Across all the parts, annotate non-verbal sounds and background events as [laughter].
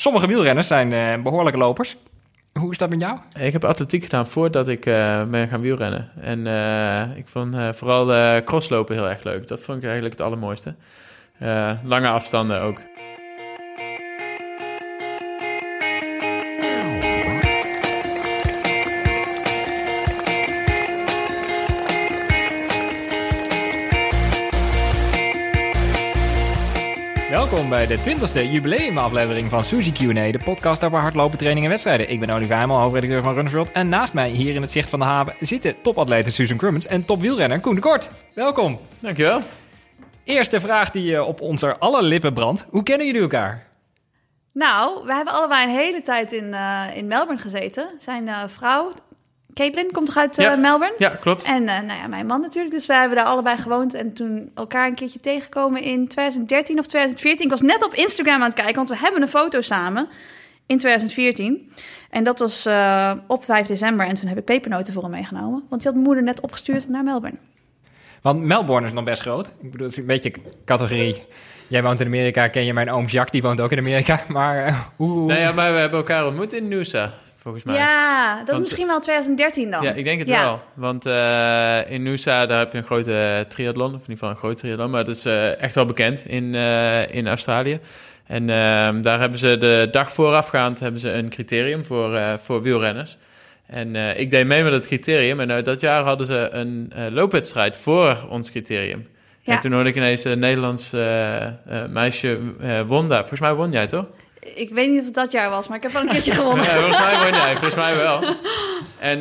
Sommige wielrenners zijn uh, behoorlijke lopers. Hoe is dat met jou? Ik heb atletiek gedaan voordat ik uh, ben gaan wielrennen. En uh, ik vond vooral crosslopen heel erg leuk. Dat vond ik eigenlijk het allermooiste. lange afstanden ook. Bij de 20e jubileumaflevering van Suzy Q&A, de podcast over hardlopen, training en wedstrijden. Ik ben Olivier Heimel, hoofdredacteur van Runners World. En naast mij, hier in het zicht van de haven, zitten topatleten Susan Crummins en topwielrenner Koen de Kort. Welkom. Dankjewel. Eerste vraag die uh, op onze alle lippen brandt. Hoe kennen jullie elkaar? Nou, we hebben allebei een hele tijd in, uh, in Melbourne gezeten. Zijn uh, vrouw, Caitlin komt toch uit uh, Melbourne? Ja, klopt. En uh, nou ja, mijn man natuurlijk. Dus wij hebben daar allebei gewoond. En toen elkaar een keertje tegengekomen in 2013 of 2014. Ik was net op Instagram aan het kijken, want we hebben een foto samen in 2014. En dat was uh, op 5 december. En toen heb ik pepernoten voor hem meegenomen. Want die had mijn moeder net opgestuurd naar Melbourne. Want Melbourne is nog best groot. Ik bedoel, het is een beetje categorie. Jij woont in Amerika, ken je mijn oom Jacques, die woont ook in Amerika. [laughs] Maar hoe... Nee, ja, maar we hebben elkaar ontmoet in Noosa volgens mij. Ja, dat is misschien wel 2013 dan. Ja, ik denk het wel. Want uh, in Noosa, daar heb je een grote triathlon, of in ieder geval een groot triathlon, maar dat is uh, echt wel bekend in, uh, in Australië. En ehm, daar hebben ze de dag voorafgaand hebben ze een criterium voor, voor wielrenners. En ik deed mee met het criterium en uit dat jaar hadden ze een loopwedstrijd voor ons criterium. Ja. En toen hoorde ik ineens een Nederlands meisje won daar. Volgens mij won jij toch? Ik weet niet of het dat jaar was, maar ik heb wel een [laughs] keertje gewonnen. ja, volgens mij won jij, volgens mij wel. En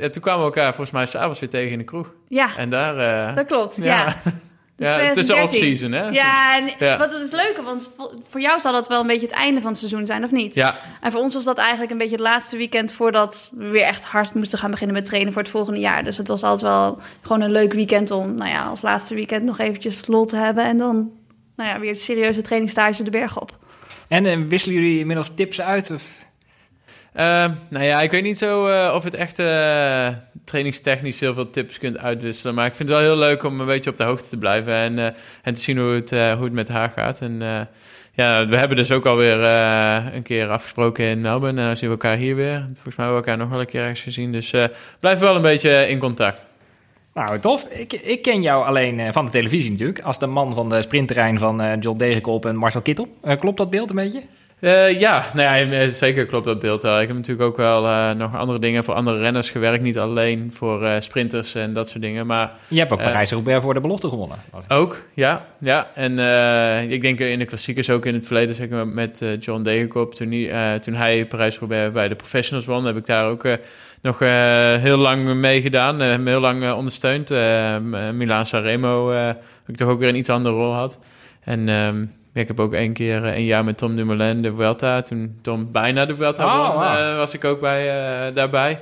uh, toen kwamen we elkaar volgens mij s'avonds weer tegen in de kroeg. Ja, en daar, uh, dat klopt, ja. [laughs] Dus ja, het is off-season, hè? Ja, en ja. wat is leuke, want voor jou zal dat wel een beetje het einde van het seizoen zijn, of niet? Ja. En voor ons was dat eigenlijk een beetje het laatste weekend voordat we weer echt hard moesten gaan beginnen met trainen voor het volgende jaar. Dus het was altijd wel gewoon een leuk weekend om, nou ja, als laatste weekend nog eventjes lol te hebben en dan, nou ja, weer serieuze trainingstage de berg op. En uh, wisselen jullie inmiddels tips uit? Of? Uh, nou ja, ik weet niet zo uh, of het echt uh, trainingstechnisch heel veel tips kunt uitwisselen. Maar ik vind het wel heel leuk om een beetje op de hoogte te blijven en, en te zien hoe het, hoe het met haar gaat. En ja, we hebben dus ook alweer een keer afgesproken in Melbourne. En dan zien we elkaar hier weer. Volgens mij hebben we elkaar nog wel een keer ergens gezien. Dus blijf wel een beetje in contact. Nou, tof. Ik, ik ken jou alleen uh, van de televisie natuurlijk. Als de man van de sprintterrein van uh, John Degenkop en Marcel Kittel. Uh, klopt dat beeld een beetje? Ja, nou ja, zeker klopt dat beeld wel. Ik heb natuurlijk ook wel nog andere dingen voor andere renners gewerkt. Niet alleen voor sprinters en dat soort dingen. Maar, Je hebt ook Parijs-Roubaix voor de belofte gewonnen. Ook, ja. ja. En ik denk in de klassiekers ook in het verleden, zeker met John Degenkop. Toen, hij, toen hij Parijs-Roubaix bij de professionals won, heb ik daar ook nog uh, heel lang meegedaan, uh, heel lang uh, ondersteund. Milan Sanremo heb ik toch ook weer een iets andere rol had. En um, ik heb ook één keer een jaar met Tom Dumoulin de Vuelta. Toen Tom bijna de Vuelta oh, won, wow. was ik ook bij, daarbij.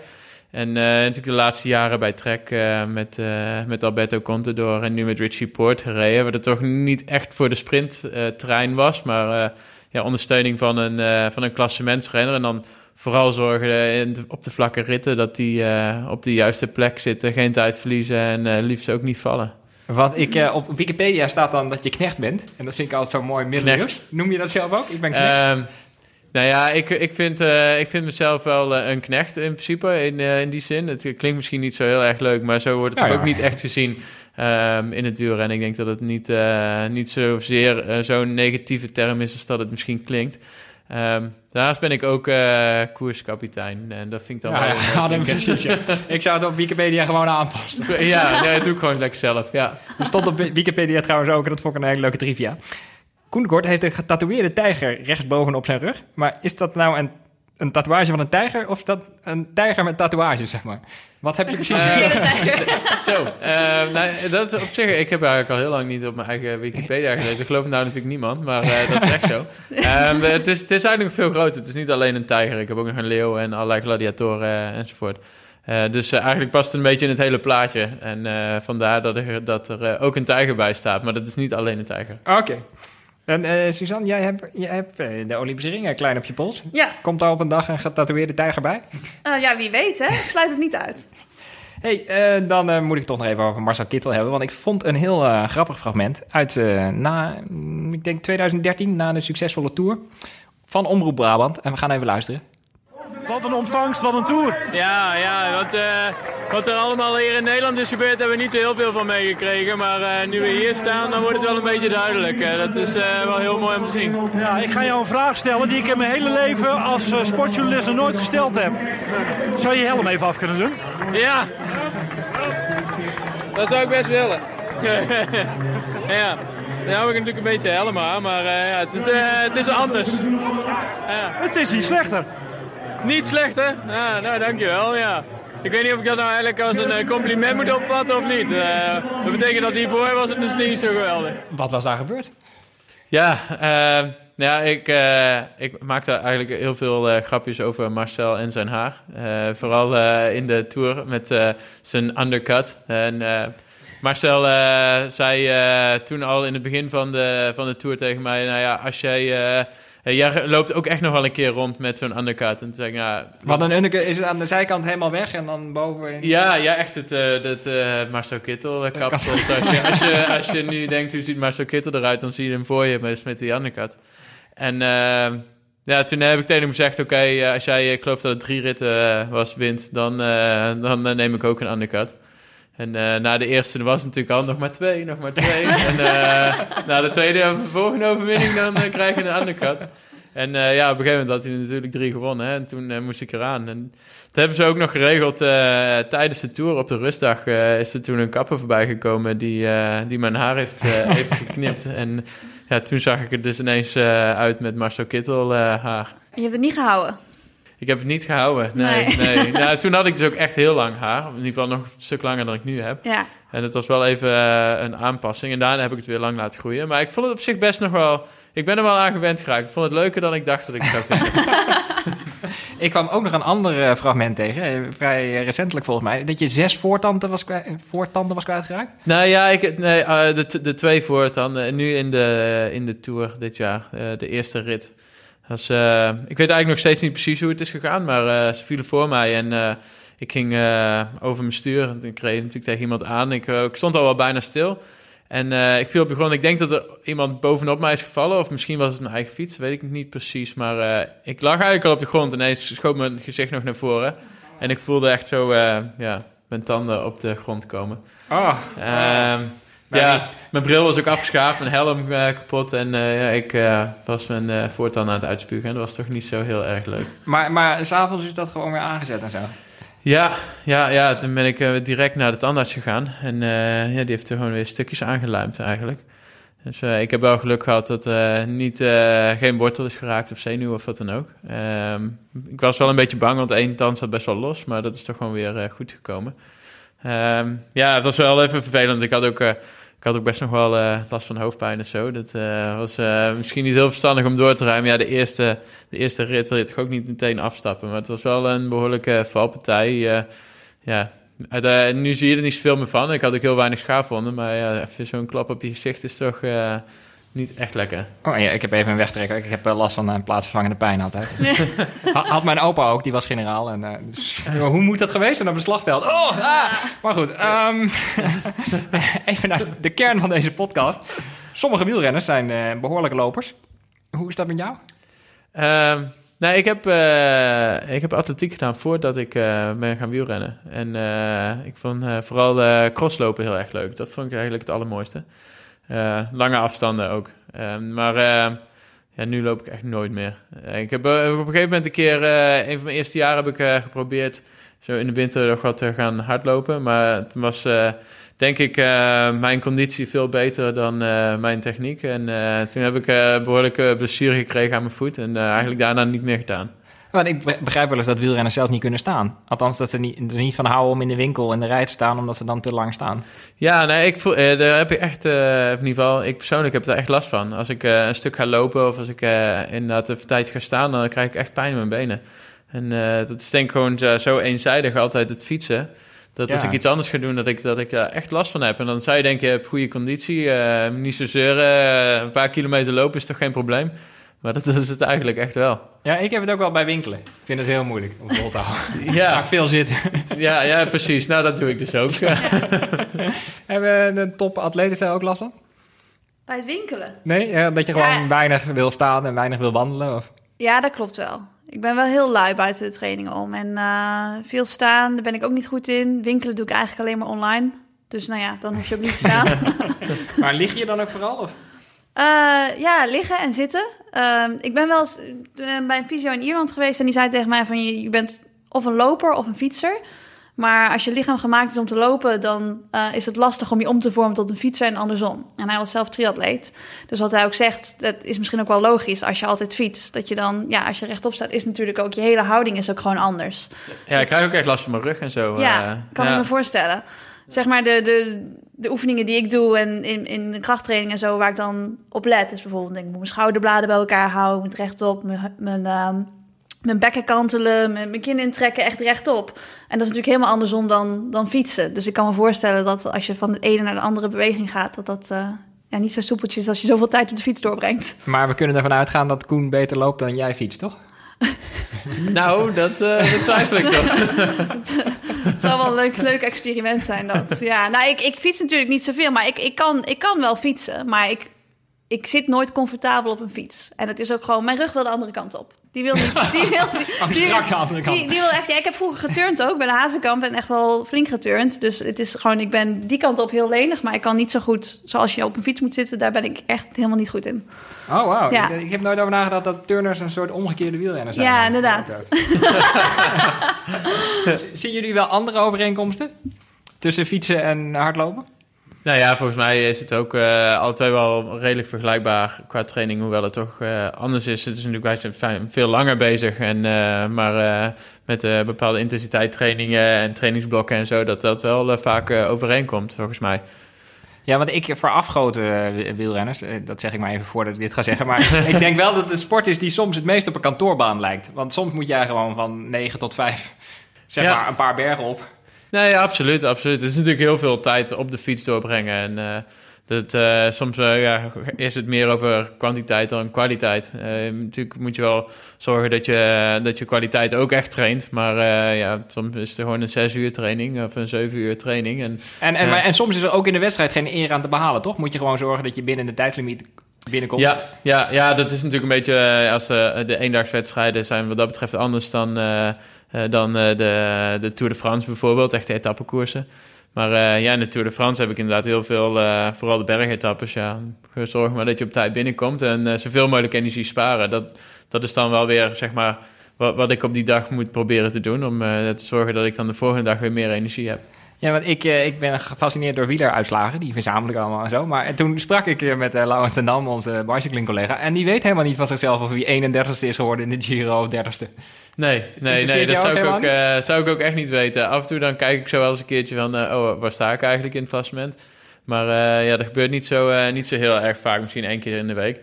En natuurlijk de laatste jaren bij Trek met, met Alberto Contador en nu met Richie Port gereden. Waar het toch niet echt voor de sprinttrein was, maar ja, ondersteuning van een, van een klassementsrenner. En dan vooral zorgen op de vlakke ritten dat die op de juiste plek zitten, geen tijd verliezen en liefst ook niet vallen. Want ik, uh, op Wikipedia staat dan dat je knecht bent. En dat vind ik altijd zo mooi middeleeuws. Noem je dat zelf ook? Ik ben knecht. Uh, nou ja, ik, ik, vind, ik vind mezelf wel een knecht in principe, in, in die zin. Het klinkt misschien niet zo heel erg leuk, maar zo wordt het ja, ook niet echt gezien um, in het en Ik denk dat het niet, niet zozeer zo'n negatieve term is als dat het misschien klinkt. Um, daarnaast ben ik ook uh, koerskapitein. En dat vind ik dan ja, wel... Ja, precies, ik zou het op Wikipedia gewoon aanpassen. [laughs] ja, dat doe ik gewoon lekker zelf, ja. Er stond op Wikipedia trouwens ook, en dat vond ik een hele leuke trivia. Koenekort heeft een getatoeëerde tijger rechtsboven op zijn rug. Maar is dat nou een een tatoeage van een tijger of dat een tijger met tatoeages, zeg maar? Wat heb je precies uh, [laughs] Zo, uh, nou, dat is op zich... Ik heb eigenlijk al heel lang niet op mijn eigen Wikipedia gelezen. Ik geloof nou natuurlijk niemand, maar uh, dat is echt zo. Um, het, is, het is eigenlijk veel groter. Het is niet alleen een tijger. Ik heb ook nog een leeuw en allerlei gladiatoren enzovoort. dus eigenlijk past het een beetje in het hele plaatje. En vandaar dat er, dat er ook een tijger bij staat. Maar dat is niet alleen een tijger. Oké. En uh, Suzanne, jij hebt, jij hebt uh, de Olympische ringen klein op je pols. Ja. Komt daar op een dag een getatoeëerde tijger bij? Uh, ja, wie weet, hè? Ik sluit het niet uit. [laughs] hey, dan moet ik toch nog even over Marcel Kittel hebben. Want ik vond een heel grappig fragment uit, na, ik denk 2013, na de succesvolle Tour van Omroep Brabant. En we gaan even luisteren. Wat een ontvangst, wat een tour. Ja, ja wat, eh, wat er allemaal hier in Nederland is gebeurd, hebben we niet zo heel veel van meegekregen. Maar eh, nu we hier staan, dan wordt het wel een beetje duidelijk. Eh, dat is wel heel mooi om te zien. Ja, ik ga jou een vraag stellen die ik in mijn hele leven als sportjournalist nog nooit gesteld heb. Zou je je helm even af kunnen doen? Ja, dat zou ik best willen. [laughs] ja, nu hou ik natuurlijk een beetje helm aan, maar ja, het, is, het is anders. Ja. Het is niet slechter. Niet slecht, hè? Ja, nou, dankjewel, ja. Ik weet niet of ik dat nou eigenlijk als een eh, compliment moet opvatten of niet. Eh, dat betekent dat hiervoor was het dus niet zo geweldig. Wat was daar gebeurd? Ja, eh, ja ik, eh, ik maakte eigenlijk heel veel eh, grapjes over Marcel en zijn haar. Eh, vooral eh, in de tour met eh, zijn undercut. En eh, Marcel eh, zei eh, toen al in het begin van de, van de tour tegen mij... Nou ja, als jij... jij loopt ook echt nog wel een keer rond met zo'n undercut. En ik, ja, Want een undercut is het aan de zijkant helemaal weg en dan boven... ja, ja, echt het, eh het eh, Marcel Kittel eh, kapsel. als, je, als, je, als je nu denkt, hoe ziet Marcel Kittel eruit, dan zie je hem voor je met, met die undercut. En ja, toen heb ik tegen hem gezegd, oké, als jij, ik geloof dat het drie ritten was, wint, dan, dan neem ik ook een undercut. En eh, na de eerste was het natuurlijk al nog maar twee, nog maar twee. [laughs] en eh, na de tweede volgende overwinning, dan eh, krijg je een undercut. En eh, ja, op een gegeven moment had hij er natuurlijk drie gewonnen. Hè? En toen moest ik eraan. En dat hebben ze ook nog geregeld eh, tijdens de tour. Op de rustdag eh, is er toen een kapper voorbij gekomen die, eh, die mijn haar heeft, eh, [laughs] heeft geknipt. En ja, toen zag ik er dus ineens eh, uit met Marcel Kittel eh, haar. Je hebt het niet gehouden. Ik heb het niet gehouden. Nee, Nee. nee. [laughs] Nou, toen had ik dus ook echt heel lang haar. In ieder geval nog een stuk langer dan ik nu heb. Ja. En het was wel even eh, een aanpassing. En daarna heb ik het weer lang laten groeien. Maar ik vond het op zich best nog wel... Ik ben er wel aan gewend geraakt. Ik vond het leuker dan ik dacht dat ik zou vinden. [laughs] Ik kwam ook nog een ander eh, fragment tegen, eh, vrij recentelijk volgens mij, dat je zes voortanden was, kwijt, voortanden was kwijtgeraakt. nou ja, ik, nee, de, de twee voortanden. Nu in de, in de Tour dit jaar. de eerste rit. Eh, ik weet eigenlijk nog steeds niet precies hoe het is gegaan. Maar eh, ze vielen voor mij en... eh, ik ging over mijn stuur en toen kreeg ik natuurlijk tegen iemand aan. Ik, ik stond al wel bijna stil. En ik viel op de grond. Ik denk dat er iemand bovenop mij is gevallen. Of misschien was het mijn eigen fiets. Weet ik niet precies. Maar ik lag eigenlijk al op de grond. En ineens schoot mijn gezicht nog naar voren. En ik voelde echt zo ja, mijn tanden op de grond komen. Oh, Ehm, ja, mijn bril was ook afgeschaafd. Mijn helm eh, kapot. En eh, ja, ik eh, was mijn voortanden aan het uitspugen. En dat was toch niet zo heel erg leuk. maar, maar s'avonds is dat gewoon weer aangezet en zo. Ja, ja, ja, toen ben ik direct naar de tandarts gegaan. En ja, die heeft er gewoon weer stukjes aangeluimd eigenlijk. Dus ik heb wel geluk gehad dat niet, geen wortel is geraakt of zenuw of wat dan ook. Ehm, ik was wel een beetje bang, want één tand zat best wel los. Maar dat is toch gewoon weer goed gekomen. Ehm, ja, het was wel even vervelend. Ik had ook, ik had ook best nog wel eh, last van hoofdpijn en zo. Dat eh, was eh, misschien niet heel verstandig om door te ruimen. Ja, de eerste, de eerste rit wil je toch ook niet meteen afstappen. Maar het was wel een behoorlijke valpartij. ja, uit, nu zie je er niet zoveel meer van. Ik had ook heel weinig schaafwonden. Maar ja, even zo'n klap op je gezicht is toch niet echt lekker. Oh ja, ik heb even een wegtrekker. Ik heb eh, last van een plaatsvervangende pijn altijd. [laughs] Ha- Had mijn opa ook, die was generaal. En, eh, dus, hoe moet dat geweest zijn op het slagveld? Oh, ah! Maar goed, ehm, [laughs] even naar de kern van deze podcast. Sommige wielrenners zijn eh, behoorlijke lopers. Hoe is dat met jou? Ehm nou, ik heb, eh, ik heb atletiek gedaan voordat ik eh, ben gaan wielrennen. En eh, ik vond eh, vooral de crosslopen heel erg leuk. Dat vond ik eigenlijk het allermooiste. Eh, lange afstanden ook. Ehm, maar eh, ja, nu loop ik echt nooit meer. Eh, ik heb op een gegeven moment een keer, een van mijn eerste jaren heb ik geprobeerd zo in de winter nog wat te gaan hardlopen. Maar toen was denk ik mijn conditie veel beter dan mijn techniek. En toen heb ik eh behoorlijke blessure gekregen aan mijn voet. En eigenlijk daarna niet meer gedaan. Want ik be- begrijp wel eens dat wielrenners zelfs niet kunnen staan. Althans, dat ze niet, er niet van houden om in de winkel in de rij te staan, omdat ze dan te lang staan. Ja, nee, ik voel, eh, daar heb ik echt, eh, in ieder geval, ik persoonlijk heb daar echt last van. Als ik eh, een stuk ga lopen of als ik eh, inderdaad even tijd ga staan, dan krijg ik echt pijn in mijn benen. En eh, dat is denk ik gewoon zo, eenzijdig altijd het fietsen. Dat als Ja. ik iets anders ga doen, dat ik, dat ik daar echt last van heb. En dan zou je denken, je hebt goede conditie, eh, niet zo zeuren, een paar kilometer lopen is toch geen probleem. Maar dat is het eigenlijk echt wel. Ja, ik heb het ook wel bij winkelen. Ik vind het heel moeilijk om vol te houden. [laughs] Ja, ik veel zitten. ja, ja, precies. Nou, dat doe ik dus ook. [laughs] Hebben de topatleten daar ook last van? Bij het winkelen. Nee, eh, dat je gewoon Ja. weinig wil staan en weinig wil wandelen? Of? Ja, dat klopt wel. Ik ben wel heel lui buiten de trainingen om. En uh, veel staan, daar ben ik ook niet goed in. Winkelen doe ik eigenlijk alleen maar online. Dus nou ja, dan hoef je ook niet te staan. [laughs] maar lig je dan ook vooral? Of? Uh, ja, liggen en zitten. Uh, ik ben wel eens bij een fysio in Ierland geweest en die zei tegen mij van je, je bent of een loper of een fietser. Maar als je lichaam gemaakt is om te lopen, dan uh, is het lastig om je om te vormen tot een fietser en andersom. En hij was zelf triatleet. Dus wat hij ook zegt, dat is misschien ook wel logisch als je altijd fietst. Dat je dan, ja, als je rechtop staat, is natuurlijk ook je hele houding is ook gewoon anders. Ja, ik krijg ook echt last van mijn rug en zo. Ja, kan ja. ik me voorstellen. Zeg maar de, de, de oefeningen die ik doe en in, in de krachttraining en zo, waar ik dan op let, is bijvoorbeeld, denk ik moet mijn schouderbladen bij elkaar houden, moet rechtop, mijn, mijn uh, mijn bekken kantelen, mijn, mijn kin intrekken, echt rechtop. En dat is natuurlijk helemaal andersom dan, dan fietsen. Dus ik kan me voorstellen dat als je van de ene naar de andere beweging gaat, dat dat uh, ja, niet zo soepeltjes is als je zoveel tijd op de fiets doorbrengt. Maar we kunnen ervan uitgaan dat Koen beter loopt dan jij fietst, toch? [laughs] nou, dat, uh, dat twijfel ik toch. [laughs] Het zou wel een leuk, leuk experiment zijn, dat. Ja, nou, ik, ik fiets natuurlijk niet zoveel, maar ik, ik, kan, ik kan wel fietsen. Maar ik, ik zit nooit comfortabel op een fiets. En het is ook gewoon, mijn rug wil de andere kant op. Die wil niet. [laughs] Die wil, die, die, die, die, wil echt. Ja, ik heb vroeger geturnd ook bij de Hazenkamp en echt wel flink geturnd. Dus het is gewoon, ik ben die kant op heel lenig, maar ik kan niet zo goed zoals je op een fiets moet zitten. Daar ben ik echt helemaal niet goed in. Oh, wauw. Ja. Ik, ik, heb nooit over nagedacht dat turners een soort omgekeerde wielrenners zijn. Ja, inderdaad. [laughs] [laughs] Zien jullie wel andere overeenkomsten tussen fietsen en hardlopen? Nou ja, volgens mij is het ook uh, alle twee wel redelijk vergelijkbaar qua training, hoewel het toch uh, anders is. Het is natuurlijk, wij zijn veel langer bezig, en, uh, maar met bepaalde intensiteit trainingen en trainingsblokken en zo, dat dat wel vaak overeenkomt, volgens mij. Ja, want ik voorafgoten wielrenners, dat zeg ik maar even voordat ik dit ga zeggen, maar [laughs] ik denk wel dat het sport is die soms het meest op een kantoorbaan lijkt. Want soms moet jij gewoon van 9 tot 5, zeg ja. maar, een paar bergen op. Nee, absoluut, absoluut. Het is natuurlijk heel veel tijd op de fiets doorbrengen. En uh, dat, uh, soms uh, ja, is het meer over kwantiteit dan kwaliteit. natuurlijk moet je wel zorgen dat je, dat je kwaliteit ook echt traint. Maar ja, soms is het gewoon een zes uur training of een zeven uur training. En, en, en, maar, en soms is er ook in de wedstrijd geen eer aan te behalen, toch? Moet je gewoon zorgen dat je binnen de tijdslimiet binnenkomt. Ja, ja, ja, dat is natuurlijk een beetje als de eendagswedstrijden zijn wat dat betreft anders dan uh, dan de, de Tour de France bijvoorbeeld, echte etappekoersen. Maar ja, in de Tour de France heb ik inderdaad heel veel, vooral de bergetappes. Ja, zorg maar dat je op tijd binnenkomt en zoveel mogelijk energie sparen. Dat, dat is dan wel weer, zeg maar, wat, wat ik op die dag moet proberen te doen. Om te zorgen dat ik dan de volgende dag weer meer energie heb. Ja, want ik, ik ben gefascineerd door wieleruitslagen. Die verzamel ik allemaal en zo. Maar toen sprak ik met uh, Laurens ten Dam, onze bicycling collega. En die weet helemaal niet van zichzelf of hij 31ste is geworden in de Giro of 30ste. Nee, nee, nee dat zou ik, ook, uh, zou ik ook echt niet weten. Af en toe dan kijk ik zo wel eens een keertje van... Uh, oh, waar sta ik eigenlijk in het klassement? Maar uh, ja, dat gebeurt niet zo, niet zo heel erg vaak. Misschien één keer in de week.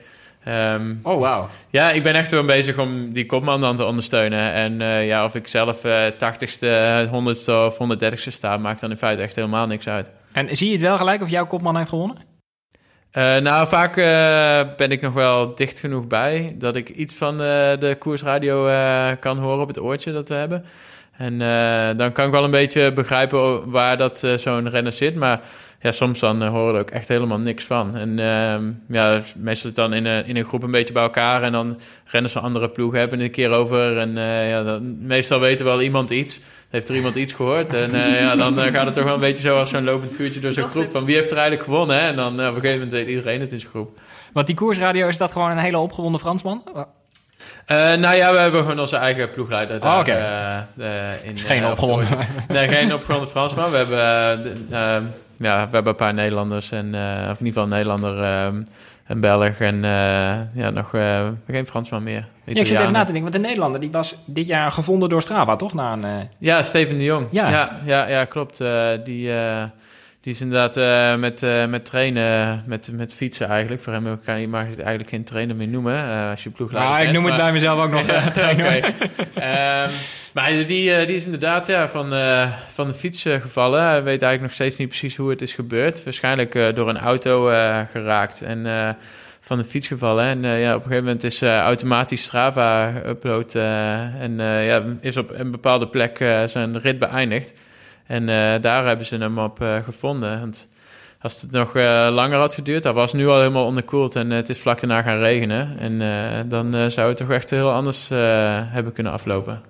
Um, oh, wauw. Ja, ik ben echt wel bezig om die kopman dan te ondersteunen. En ja, of ik zelf 80ste, 100ste of 130ste sta... maakt dan in feite echt helemaal niks uit. En zie je het wel gelijk of jouw kopman heeft gewonnen? Uh, nou, vaak uh, ben ik nog wel dicht genoeg bij dat ik iets van uh, de koersradio kan horen op het oortje dat we hebben. En dan kan ik wel een beetje begrijpen waar dat zo'n renner zit. Maar ja, soms dan horen er ook echt helemaal niks van. En ehm, ja, meestal is het dan in een, in een groep een beetje bij elkaar. En dan rennen ze andere ploegen hebben een keer over. En ja, dan, meestal weten wel iemand iets heeft er iemand iets gehoord. En uh, ja, dan uh, gaat het toch wel een beetje zo als zo'n lopend vuurtje door zo'n groep. Van wie heeft er eigenlijk gewonnen? Hè? En dan uh, op een gegeven moment weet iedereen het in zijn groep. Want die koersradio, is dat gewoon een hele opgewonden Fransman? nou ja, we hebben gewoon onze eigen ploegleider daar. Oh, okay. in, geen opgewonden. nee, geen opgewonden Fransman. We hebben, ja, we hebben een paar Nederlanders. En, of in ieder geval een Nederlander ehm, een Belg en uh, ja, nog uh, geen Fransman meer. Ja, ik zit even na te denken, want de Nederlander die was dit jaar gevonden door Strava, toch? Na een. Ja, Steven de Jong. Ja, ja, ja, ja klopt. die, die is inderdaad met, met trainen, met, met fietsen eigenlijk. Voor hem kan je mag het eigenlijk geen trainer meer noemen als je ploegleider Ja, ik noem het bij mezelf ook nog [laughs] [laughs] trainer. um, maar die, die is inderdaad ja, van, van de fiets gevallen. Hij weet eigenlijk nog steeds niet precies hoe het is gebeurd. Waarschijnlijk door een auto geraakt en van de fiets gevallen. En ja, op een gegeven moment is automatisch Strava upload en ja, is op een bepaalde plek zijn rit beëindigd. En daar hebben ze hem op gevonden. Want als het nog eh, langer had geduurd, dat was nu al helemaal onderkoeld en het is vlak daarna gaan regenen. En eh, dan eh, zou het toch echt heel anders eh, hebben kunnen aflopen.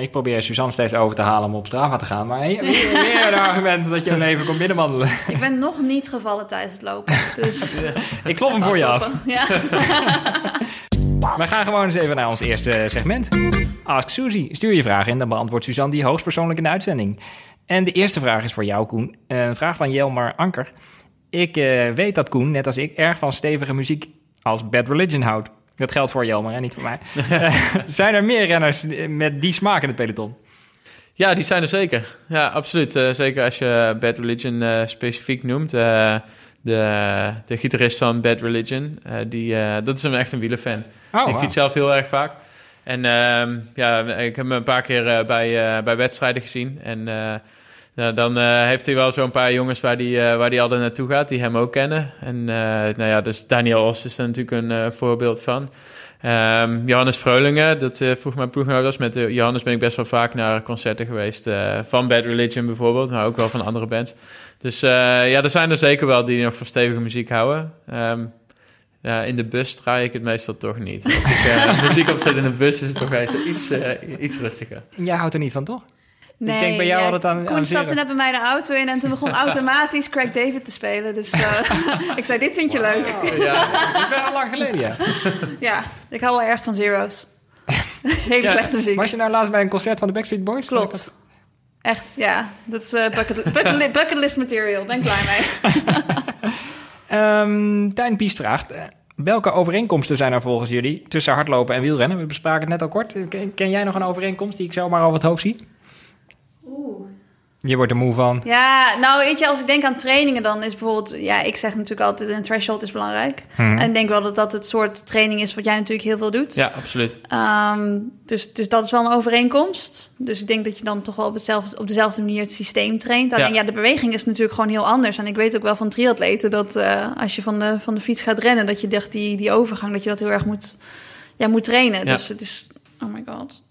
Ik probeer Suzanne steeds over te halen om op Strava te gaan. Maar weer, weer een [laughs] argument dat je hem even komt binnenwandelen. Ik ben nog niet gevallen tijdens het lopen. Dus [laughs] Ik klop hem voor je af. Ja. [laughs] We gaan gewoon eens even naar ons eerste segment. Ask Suzy. Stuur je vraag in, dan beantwoordt Suzanne die hoogstpersoonlijk in de uitzending. En de eerste vraag is voor jou, Koen. Een vraag van Jelmar Anker. Ik eh, weet dat Koen, net als ik, erg van stevige muziek als Bad Religion houdt. Dat geldt voor Jelmar en niet voor mij. [laughs] Eh, zijn er meer renners met die smaak in het peloton? Ja, die zijn er zeker. Ja, absoluut. Eh, zeker als je Bad Religion eh, specifiek noemt. De, de gitarist van Bad Religion, die, dat is een echt een wielerfan. Oh, ik wauw. fiets zelf heel erg vaak. En ehm, ja, ik heb hem een paar keer bij, bij wedstrijden gezien. En ja, dan eh, heeft hij wel zo'n paar jongens waar die, eh, waar die altijd naartoe gaat, die hem ook kennen. En eh, nou ja, dus Daniel Os is daar natuurlijk een voorbeeld van. Ehm, Johannes Vreulingen, dat vroeg mijn ploeggenoot Met Johannes ben ik best wel vaak naar concerten geweest. van Bad Religion bijvoorbeeld, maar ook wel van andere bands. Dus ja, er zijn er zeker wel die nog van stevige muziek houden. Ehm, in de bus draai ik het meestal toch niet. Als ik [laughs] muziek opzet in de bus is het toch iets, iets rustiger. Jij houdt er niet van, toch? Nee, denk bij jou ja, altijd aan- Koen aan stapte net bij mij de auto in en toen begon [laughs] automatisch Craig David te spelen. Dus eh, [laughs] ik zei, dit vind je leuk. Ja, Dat is wel lang geleden, ja. Ja, ik hou wel erg van Zero's. [laughs] Hele Ja, slechte muziek. Was je nou laatst bij een concert van de Backstreet Boys? Klopt. Echt, ja. Dat is eh, bucket, bucket, li- bucket list material. Ben ik blij mee. Ehm Tijn Piest vraagt... eh, welke overeenkomsten zijn er volgens jullie tussen hardlopen en wielrennen? We bespraken het net al kort. Ken, ken jij nog een overeenkomst die ik zomaar over het hoofd zie? Oeh. Je wordt er moe van. Ja, nou weet je, als ik denk aan trainingen, dan is bijvoorbeeld... Ja, ik zeg natuurlijk altijd, een threshold is belangrijk. Mhm. En ik denk wel dat dat het soort training is wat jij natuurlijk heel veel doet. ja absoluut. Ehm, dus, dus dat is wel een overeenkomst. Dus ik denk dat je dan toch wel op, hetzelfde, op dezelfde manier het systeem traint. Alleen ja. Ja. de beweging is natuurlijk gewoon heel anders. En ik weet ook wel van triatleten dat eh, als je van de, van de fiets gaat rennen... dat je dacht die, die overgang, dat je dat heel erg moet, ja, moet trainen. Ja. Dus het is... Oh my god.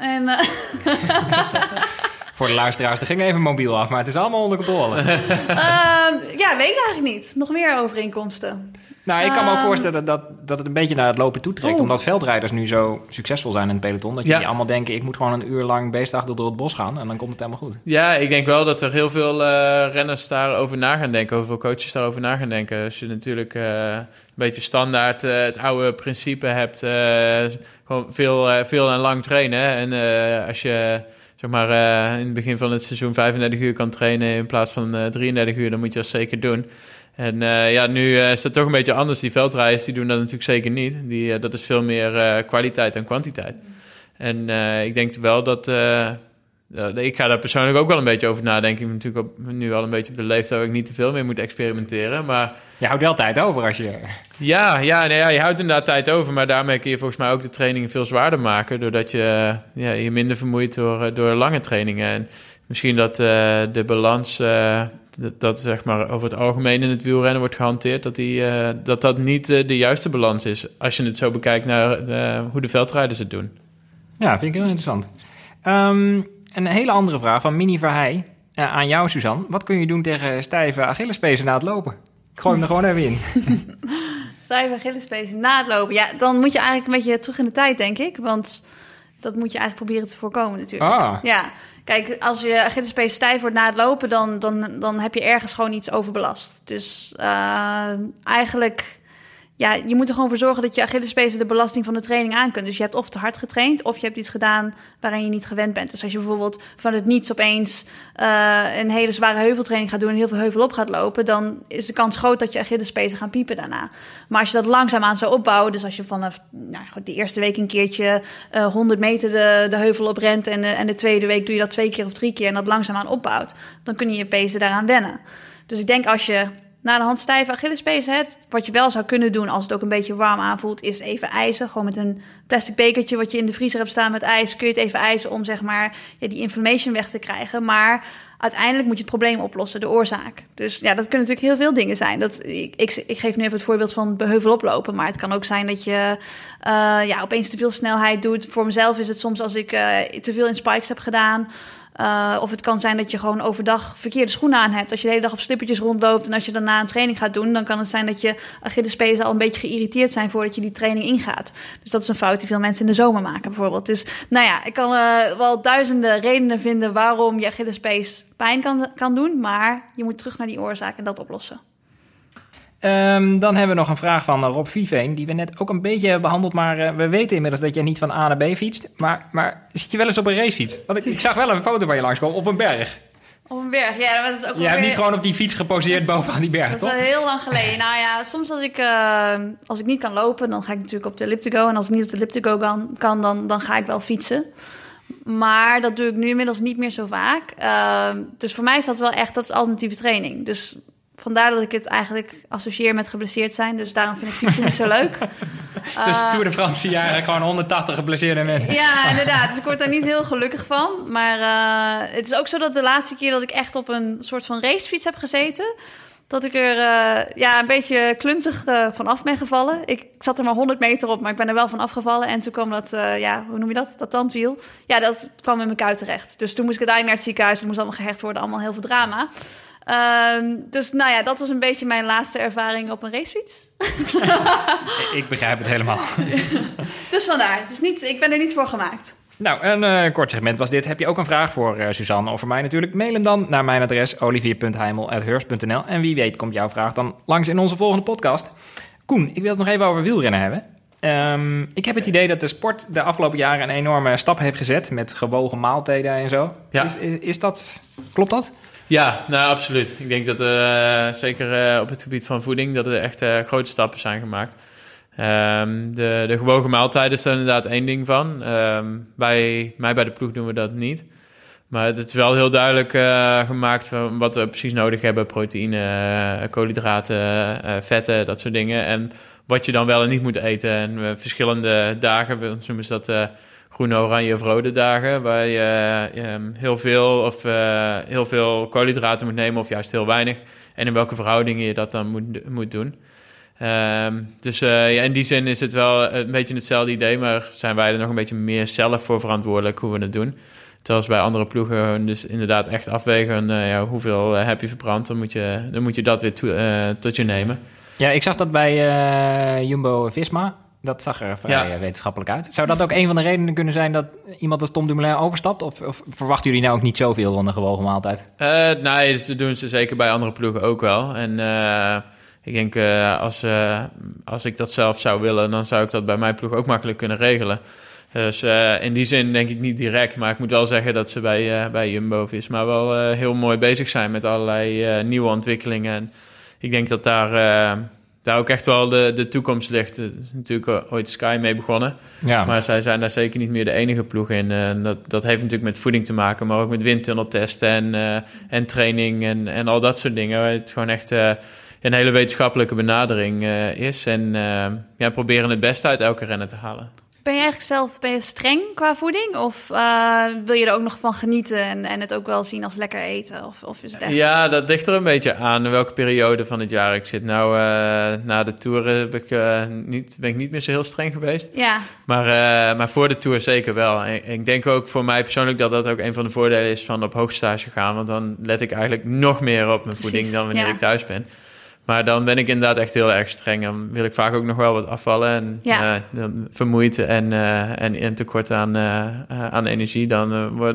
En eh, [laughs] [laughs] Voor de luisteraars, er ging even mobiel af, maar het is allemaal onder controle. [laughs] ehm, ja, weet ik eigenlijk niet. Nog meer overeenkomsten. nou, ik kan me ook Ehm. voorstellen dat, dat het een beetje naar het lopen toetrekt. Oeh. Omdat veldrijders nu zo succesvol zijn in het peloton. Dat Ja. jullie allemaal denken, ik moet gewoon een uur lang beestachtig door het bos gaan. En dan komt het helemaal goed. Ja, ik denk wel dat er heel veel eh, renners daarover na gaan denken. Heel veel coaches daarover na gaan denken. Als je natuurlijk eh, een beetje standaard eh, het oude principe hebt. eh, gewoon veel, eh, veel en lang trainen. En eh, als je zeg maar, eh, in het begin van het seizoen 35 uur kan trainen in plaats van eh, 33 uur, dan moet je dat zeker doen. En eh, ja, nu eh, is dat toch een beetje anders. Die veldrijders die doen dat natuurlijk zeker niet. Die, eh, dat is veel meer eh, kwaliteit dan kwantiteit. En eh, ik denk wel dat... eh, ja, ik ga daar persoonlijk ook wel een beetje over nadenken. Ik ben natuurlijk op, nu al een beetje op de leeftijd waar ik niet te veel meer moet experimenteren. Maar Je houdt wel tijd over als je... ja, ja, nee, ja, je houdt inderdaad tijd over. Maar daarmee kun je volgens mij ook de trainingen veel zwaarder maken. Doordat je ja, je minder vermoeit door, eh, door lange trainingen. En misschien dat eh, de balans, eh, dat, dat zeg maar over het algemeen in het wielrennen wordt gehanteerd. Dat die, eh, dat, dat niet eh, de juiste balans is. Als je het zo bekijkt naar eh, hoe de veldrijders het doen. Ja, vind ik heel interessant. Ehm, een hele andere vraag van Mini Verheij eh, aan jou, Suzanne. Wat kun je doen tegen stijve Achillespezen na het lopen? Ik gooi hem er gewoon even in. [laughs] Stijve Achillespees na het lopen. Ja, dan moet je eigenlijk een beetje terug in de tijd, denk ik. Want dat moet je eigenlijk proberen te voorkomen natuurlijk. Ah, Ja, kijk, als je Achillespees stijf wordt na het lopen, dan, dan, dan heb je ergens gewoon iets overbelast. Dus eh, eigenlijk, ja, je moet er gewoon voor zorgen dat je Achillespees de belasting van de training aan kunt. Dus je hebt of te hard getraind, of je hebt iets gedaan waarin je niet gewend bent. Dus als je bijvoorbeeld van het niets opeens eh, een hele zware heuveltraining gaat doen en heel veel heuvel op gaat lopen, dan is de kans groot dat je Achillespezen gaan piepen daarna. Maar als je dat langzaamaan zou opbouwen, dus als je vanaf nou, goed, de eerste week een keertje eh 100 meter de, de heuvel op rent en de, en de tweede week doe je dat twee keer of drie keer en dat langzaamaan opbouwt, dan kun je je pezen daaraan wennen. Dus ik denk als je na de hand stijve Achillespezen hebt, wat je wel zou kunnen doen als het ook een beetje warm aanvoelt, is even ijzen. Gewoon met een plastic bekertje wat je in de vriezer hebt staan met ijs, kun je het even ijzen om zeg maar die inflammation weg te krijgen. Maar uiteindelijk moet je het probleem oplossen, de oorzaak. Dus ja, dat kunnen natuurlijk heel veel dingen zijn. Dat, ik, ik, ik geef nu even het voorbeeld van beheuvel oplopen. Maar het kan ook zijn dat je uh, ja, opeens te veel snelheid doet. Voor mezelf is het soms als ik uh, te veel in spikes heb gedaan. Uh, of het kan zijn dat je gewoon overdag verkeerde schoenen aan hebt. Als je de hele dag op slippertjes rondloopt en als je daarna een training gaat doen, dan kan het zijn dat je Achillespezen al een beetje geïrriteerd zijn voordat je die training ingaat. Dus dat is een fout die veel mensen in de zomer maken bijvoorbeeld. Dus nou ja, ik kan uh, wel duizenden redenen vinden waarom je Achillespees pijn kan, kan doen, maar je moet terug naar die oorzaak en dat oplossen. Um, dan hebben we nog een vraag van Rob Viveen, die we net ook een beetje hebben behandeld. Maar uh, we weten inmiddels dat jij niet van A naar B fietst. Maar, maar zit je wel eens op een racefiets? Want ik, ik zag wel een foto van je langskomen op een berg. Op een berg, ja. Dat is ook je hebt niet gewoon op die fiets geposeerd bovenaan die berg, dat toch? Dat is wel heel lang geleden. nou ja, soms als ik, uh, als ik niet kan lopen, dan ga ik natuurlijk op de elliptico. En als ik niet op de elliptico kan, kan dan, dan ga ik wel fietsen. Maar dat doe ik nu inmiddels niet meer zo vaak. Uh, dus voor mij is dat wel echt, dat is alternatieve training. Dus Vandaar dat ik het eigenlijk associeer met geblesseerd zijn. Dus daarom vind ik fietsen niet zo leuk. [laughs] Dus uh, Tour de France eigenlijk gewoon 180 geblesseerde mensen. Ja, inderdaad. Dus ik word daar niet heel gelukkig van. Maar uh, het is ook zo dat de laatste keer dat ik echt op een soort van racefiets heb gezeten... dat ik er uh, ja, een beetje klunzig van af ben gevallen. Ik, ik, zat er maar 100 meter op, maar ik ben er wel van afgevallen. En toen kwam dat, ja, hoe noem je dat? Dat tandwiel. Ja, dat kwam in mijn kuit terecht. Dus toen moest ik uiteindelijk naar het ziekenhuis. Het moest allemaal gehecht worden, allemaal heel veel drama. Um, dus nou ja, dat was een beetje mijn laatste ervaring op een racefiets. [laughs] ik begrijp het helemaal. [laughs] dus vandaar, het is niet, ik ben er niet voor gemaakt. Nou, een uh, kort segment was dit. Heb je ook een vraag voor uh, Suzanne of voor mij natuurlijk? Mail hem dan naar mijn adres olivier.heimel.heurs.nl En wie weet komt jouw vraag dan langs in onze volgende podcast. Koen, ik wil het nog even over wielrennen hebben. Um, ik heb het idee dat de sport de afgelopen jaren een enorme stap heeft gezet met gewogen maaltijden en zo. Ja. Is, is, is dat, klopt dat? Ja, nou absoluut. Ik denk dat uh, zeker uh, op het gebied van voeding dat er echt uh, grote stappen zijn gemaakt. Um, de, de gewogen maaltijden is er inderdaad één ding van. Um, bij mij bij de ploeg doen we dat niet. Maar het is wel heel duidelijk gemaakt van wat we precies nodig hebben. Proteïne, koolhydraten, vetten, dat soort dingen. En wat je dan wel en niet moet eten. En verschillende dagen, we noemen ze dat groene, oranje of rode dagen, waar je um, heel veel of uh, heel veel koolhydraten moet nemen of juist heel weinig. En in welke verhoudingen je dat dan moet, moet doen. Um, dus uh, ja, in die zin is het wel een beetje hetzelfde idee, maar zijn wij er nog een beetje meer zelf voor verantwoordelijk hoe we het doen. Terwijl bij andere ploegen dus inderdaad echt afwegen uh, ja, hoeveel heb je verbrand, dan moet je, dan moet je dat weer to, tot je nemen. Ja, ik zag dat bij Jumbo-Visma. Dat zag er vrij ja. wetenschappelijk uit. Zou dat ook een van de redenen kunnen zijn dat iemand als Tom Dumoulin overstapt? Of, of verwachten jullie nou ook niet zoveel van de gewogen maaltijd? Uh, nee, dat doen ze zeker bij andere ploegen ook wel. En uh, ik denk, uh, als, als ik dat zelf zou willen, dan zou ik dat bij mijn ploeg ook makkelijk kunnen regelen. Dus in die zin denk ik niet direct. Maar ik moet wel zeggen dat ze bij, bij Jumbo-Visma wel heel mooi bezig zijn met allerlei nieuwe ontwikkelingen. En ik denk dat daar daar ook echt wel de, de toekomst ligt. Er is natuurlijk ooit Sky mee begonnen. Ja. Maar zij zijn daar zeker niet meer de enige ploeg in. En dat, dat heeft natuurlijk met voeding te maken, maar ook met windtunneltesten en, uh, en training en, en al dat soort dingen. Het gewoon echt uh, een hele wetenschappelijke benadering is. En ja, proberen het beste uit elke renner te halen. Ben je eigenlijk zelf ben je streng qua voeding? Of uh, wil je er ook nog van genieten en, en het ook wel zien als lekker eten? Of, of is het echt... Ja, dat ligt er een beetje aan welke periode van het jaar ik zit. Nou, uh, na de Tour heb ik, uh, niet, ben ik niet meer zo heel streng geweest. Ja. Maar, maar voor de Tour zeker wel. En ik denk ook voor mij persoonlijk dat dat ook een van de voordelen is van op hoogstage gaan. Want dan let ik eigenlijk nog meer op mijn voeding dan wanneer ja. ik thuis ben. Maar dan ben ik inderdaad echt heel erg streng. Dan wil ik vaak ook nog wel wat afvallen. En Ja. dan vermoeid en, eh, en, en tekort aan, eh, aan energie. Dan,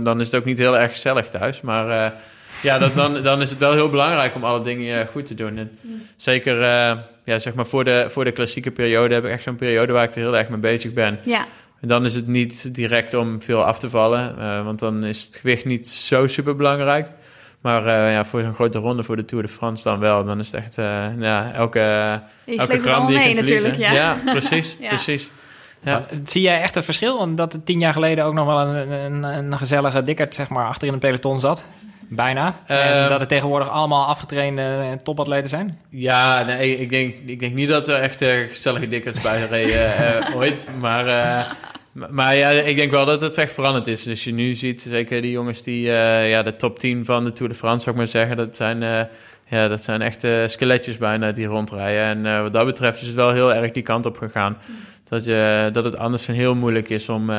dan is het ook niet heel erg gezellig thuis. Maar ja, dat, dan, [laughs] dan is het wel heel belangrijk om alle dingen goed te doen. En zeker ja, zeg maar voor, de, voor de klassieke periode heb ik echt zo'n periode waar ik er heel erg mee bezig ben. Ja, En dan is het niet direct om veel af te vallen, want dan is het gewicht niet zo super belangrijk. Maar eh, ja, voor zo'n grote ronde, voor de Tour de France dan wel. Dan is het echt eh, ja, elke, je elke het gram allemaal die je mee kunt natuurlijk. verliezen. Ja. ja precies, [laughs] Ja. precies. Ja. Maar Zie jij echt het verschil? Omdat er tien jaar geleden ook nog wel een, een, een gezellige dikkerd zeg maar, achter in een peloton zat. Bijna. en Eh, dat het tegenwoordig allemaal afgetrainde topatleten zijn. Ja, nee, ik denk, ik denk niet dat er echt eh, gezellige dikkers bij reden eh, [laughs] ooit. Maar, eh, maar- ja, ik denk wel dat het echt veranderd is. Dus je nu ziet, zeker die jongens die eh, ja, de top 10 van de Tour de France, zou ik maar zeggen, dat zijn, eh, ja, dat zijn echt eh, skeletjes bijna die rondrijden. En eh, wat dat betreft is het wel heel erg die kant op gegaan. Dat, je, dat het anders heel moeilijk is om,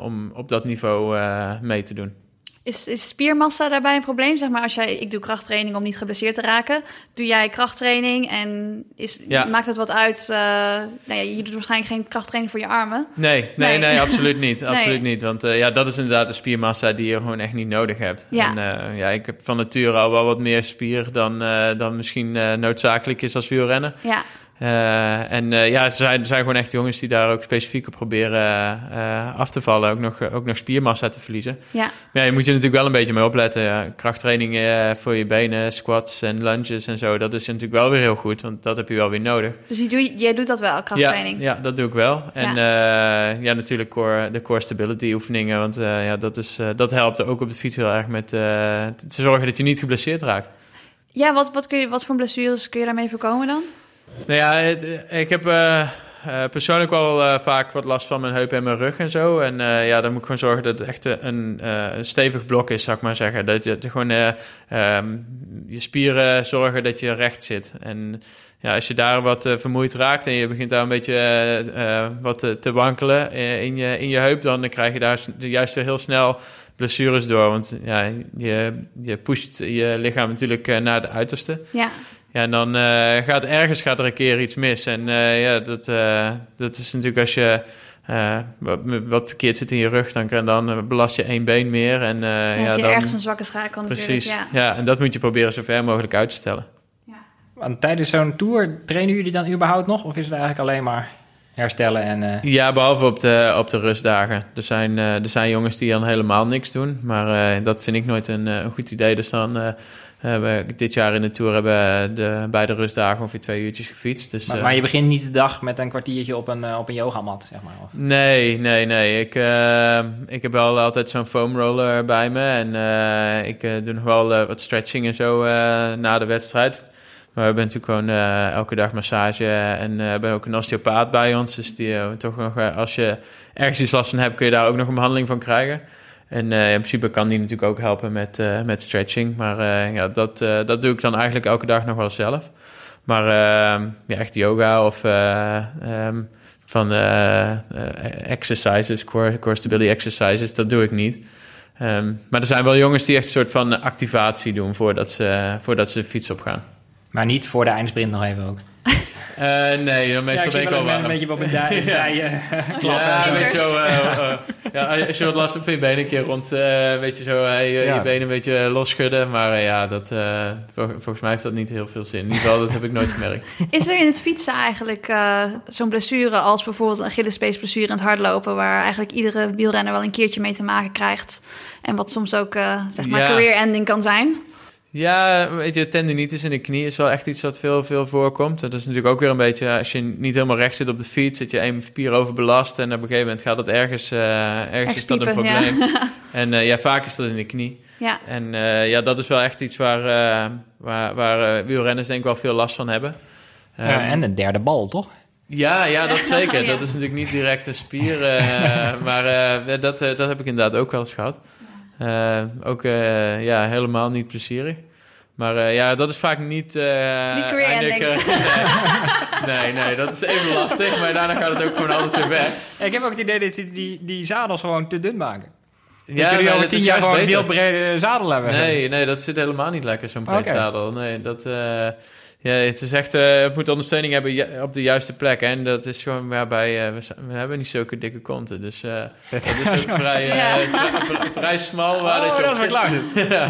om op dat niveau mee te doen. Is, is spiermassa daarbij een probleem? Zeg maar, als jij, ik doe krachttraining om niet geblesseerd te raken. Doe jij krachttraining en is, Ja. maakt het wat uit? eh nou ja, je doet waarschijnlijk geen krachttraining voor je armen. Nee, nee, Nee. nee, absoluut niet. [laughs] Nee. Absoluut niet. Want eh, ja, dat is inderdaad de spiermassa die je gewoon echt niet nodig hebt. Ja. En eh, ja, ik heb van nature al wel wat meer spier dan, dan misschien noodzakelijk is als wielrennen. Ja, Eh, en eh, ja, er zijn, zijn gewoon echt jongens die daar ook specifiek op proberen eh, af te vallen. Ook nog, ook nog spiermassa te verliezen. ja. Maar ja, je moet je natuurlijk wel een beetje mee opletten. Ja. Krachttraining voor je benen, squats en lunges en zo. Dat is natuurlijk wel weer heel goed, want dat heb je wel weer nodig. Dus doe, je- jij doet dat wel, krachttraining. Ja, ja, dat doe ik wel. En ja, ja natuurlijk core, de core stability oefeningen. Want ja, dat, is, dat helpt ook op de fiets heel erg met te zorgen dat je niet geblesseerd raakt. Ja, wat, wat, kun je, wat voor blessures kun je daarmee voorkomen dan? Nou ja, het- ik heb eh, eh, persoonlijk wel eh, vaak wat last van mijn heup en mijn rug en zo. En eh, ja, dan moet ik gewoon zorgen dat het echt een, eh, stevig blok is, zou ik maar zeggen. Dat je gewoon eh, ehm, je spieren zorgen dat je recht zit. En ja, als je daar wat eh, vermoeid raakt en je begint daar een beetje eh, eh, wat te, wankelen eh, in, je, in je heup, dan krijg je daar juist weer heel snel blessures door. Want ja, je, je pusht je lichaam natuurlijk eh, naar de uiterste. Ja, Ja, en dan eh, gaat ergens gaat er een keer iets mis. En eh, ja, dat, eh, dat is natuurlijk als je eh, wat, wat verkeerd zit in je rug, dan, kan- dan belast je één been meer. En eh, dan ja, heb je dan, ergens een zwakke schakel natuurlijk. precies. Ja. Ja. en dat moet je proberen zo ver mogelijk uit te stellen. Want tijdens zo'n tour trainen jullie dan überhaupt nog? Of is het eigenlijk alleen maar herstellen en... eh, Ja, behalve op de, op de rustdagen. Er zijn, eh, er zijn jongens die dan helemaal niks doen. Maar eh, dat vind ik nooit een, een goed idee. Dus dan eh, we dit jaar in de Tour hebben de, bij de rustdagen ongeveer twee uurtjes gefietst. Dus, maar, eh, maar je begint niet de dag met een kwartiertje op een, eh, op een yogamat, zeg maar. Of, Nee, nee, nee. Ik, eh, ik heb wel altijd zo'n foam roller bij me. En eh, ik eh, doe nog wel eh, wat stretching en zo eh, na de wedstrijd. Maar we hebben natuurlijk gewoon eh, elke dag massage. En eh, we hebben ook een osteopaat bij ons. Dus die eh, toch nog, eh, als je ergens iets last van hebt, kun je daar ook nog een behandeling van krijgen. En eh, in principe kan die natuurlijk ook helpen met, eh, met stretching. Maar eh, ja, dat, dat doe ik dan eigenlijk elke dag nog wel zelf. Maar eh, ja, echt yoga of ehm, van exercises, core, core stability exercises, dat doe ik niet. Ehm, maar er zijn wel jongens die echt een soort van activatie doen voordat ze, voordat ze de fiets op gaan. Maar niet voor de eindsprint nog even ook. [laughs] Eh, nee, dan meestal ja, ik ben ik al warm. een beetje op een dij. [laughs] Ja, Sprinters. [laughs] weet je zo, ja, als je wat last hebt van je benen, een keer rond, eh weet je zo, eh, je, Ja. je benen een beetje losschudden. Maar ja, dat, eh, vol- volgens mij heeft dat niet heel veel zin. In ieder geval, dat heb ik nooit gemerkt. Is er in het fietsen eigenlijk eh, zo'n blessure als bijvoorbeeld een Achillespeesblessure in het hardlopen, waar eigenlijk iedere wielrenner wel een keertje mee te maken krijgt en wat soms ook eh, zeg maar Ja. career ending kan zijn? Ja, weet je, tendinitis in de knie is wel echt iets wat veel, veel voorkomt. Dat is natuurlijk ook weer een beetje, als je niet helemaal recht zit op de fiets, zit je één spier overbelast en op een gegeven moment gaat het ergens, eh, ergens is dat een ja. probleem. [laughs] En eh, ja, vaak is dat in de knie. Ja, En eh, ja, dat is wel echt iets waar, eh, waar, waar wielrenners denk ik wel veel last van hebben. Ja, Ehm, en een derde bal, toch? ja, ja, dat [laughs] zeker. Ja. Dat is natuurlijk niet direct een spier. eh, [laughs] maar eh, dat, dat heb ik inderdaad ook wel eens gehad. Eh, ook eh, ja, helemaal niet plezierig. Maar eh, ja, dat is vaak niet... eh, Niet career [laughs] nee, nee, dat is even lastig. Maar daarna gaat het ook gewoon altijd weer weg. Ik heb ook het idee dat die, die, die zadels gewoon te dun maken. Dat Ja, jullie dat tien jaar gewoon een veel brede zadel hebben. Nee, nee, dat zit helemaal niet lekker, zo'n breed zadel. Nee, dat... eh, ja, het is echt, eh, het moet ondersteuning hebben op de juiste plek. hè. En dat is gewoon waarbij, eh, we, hebben niet zulke dikke konten. Dus eh, [laughs] dat is ook vrij, Ja. vrij, [laughs] vrij smal. Waar Oh, dat je dat op klaar. [laughs] Ja.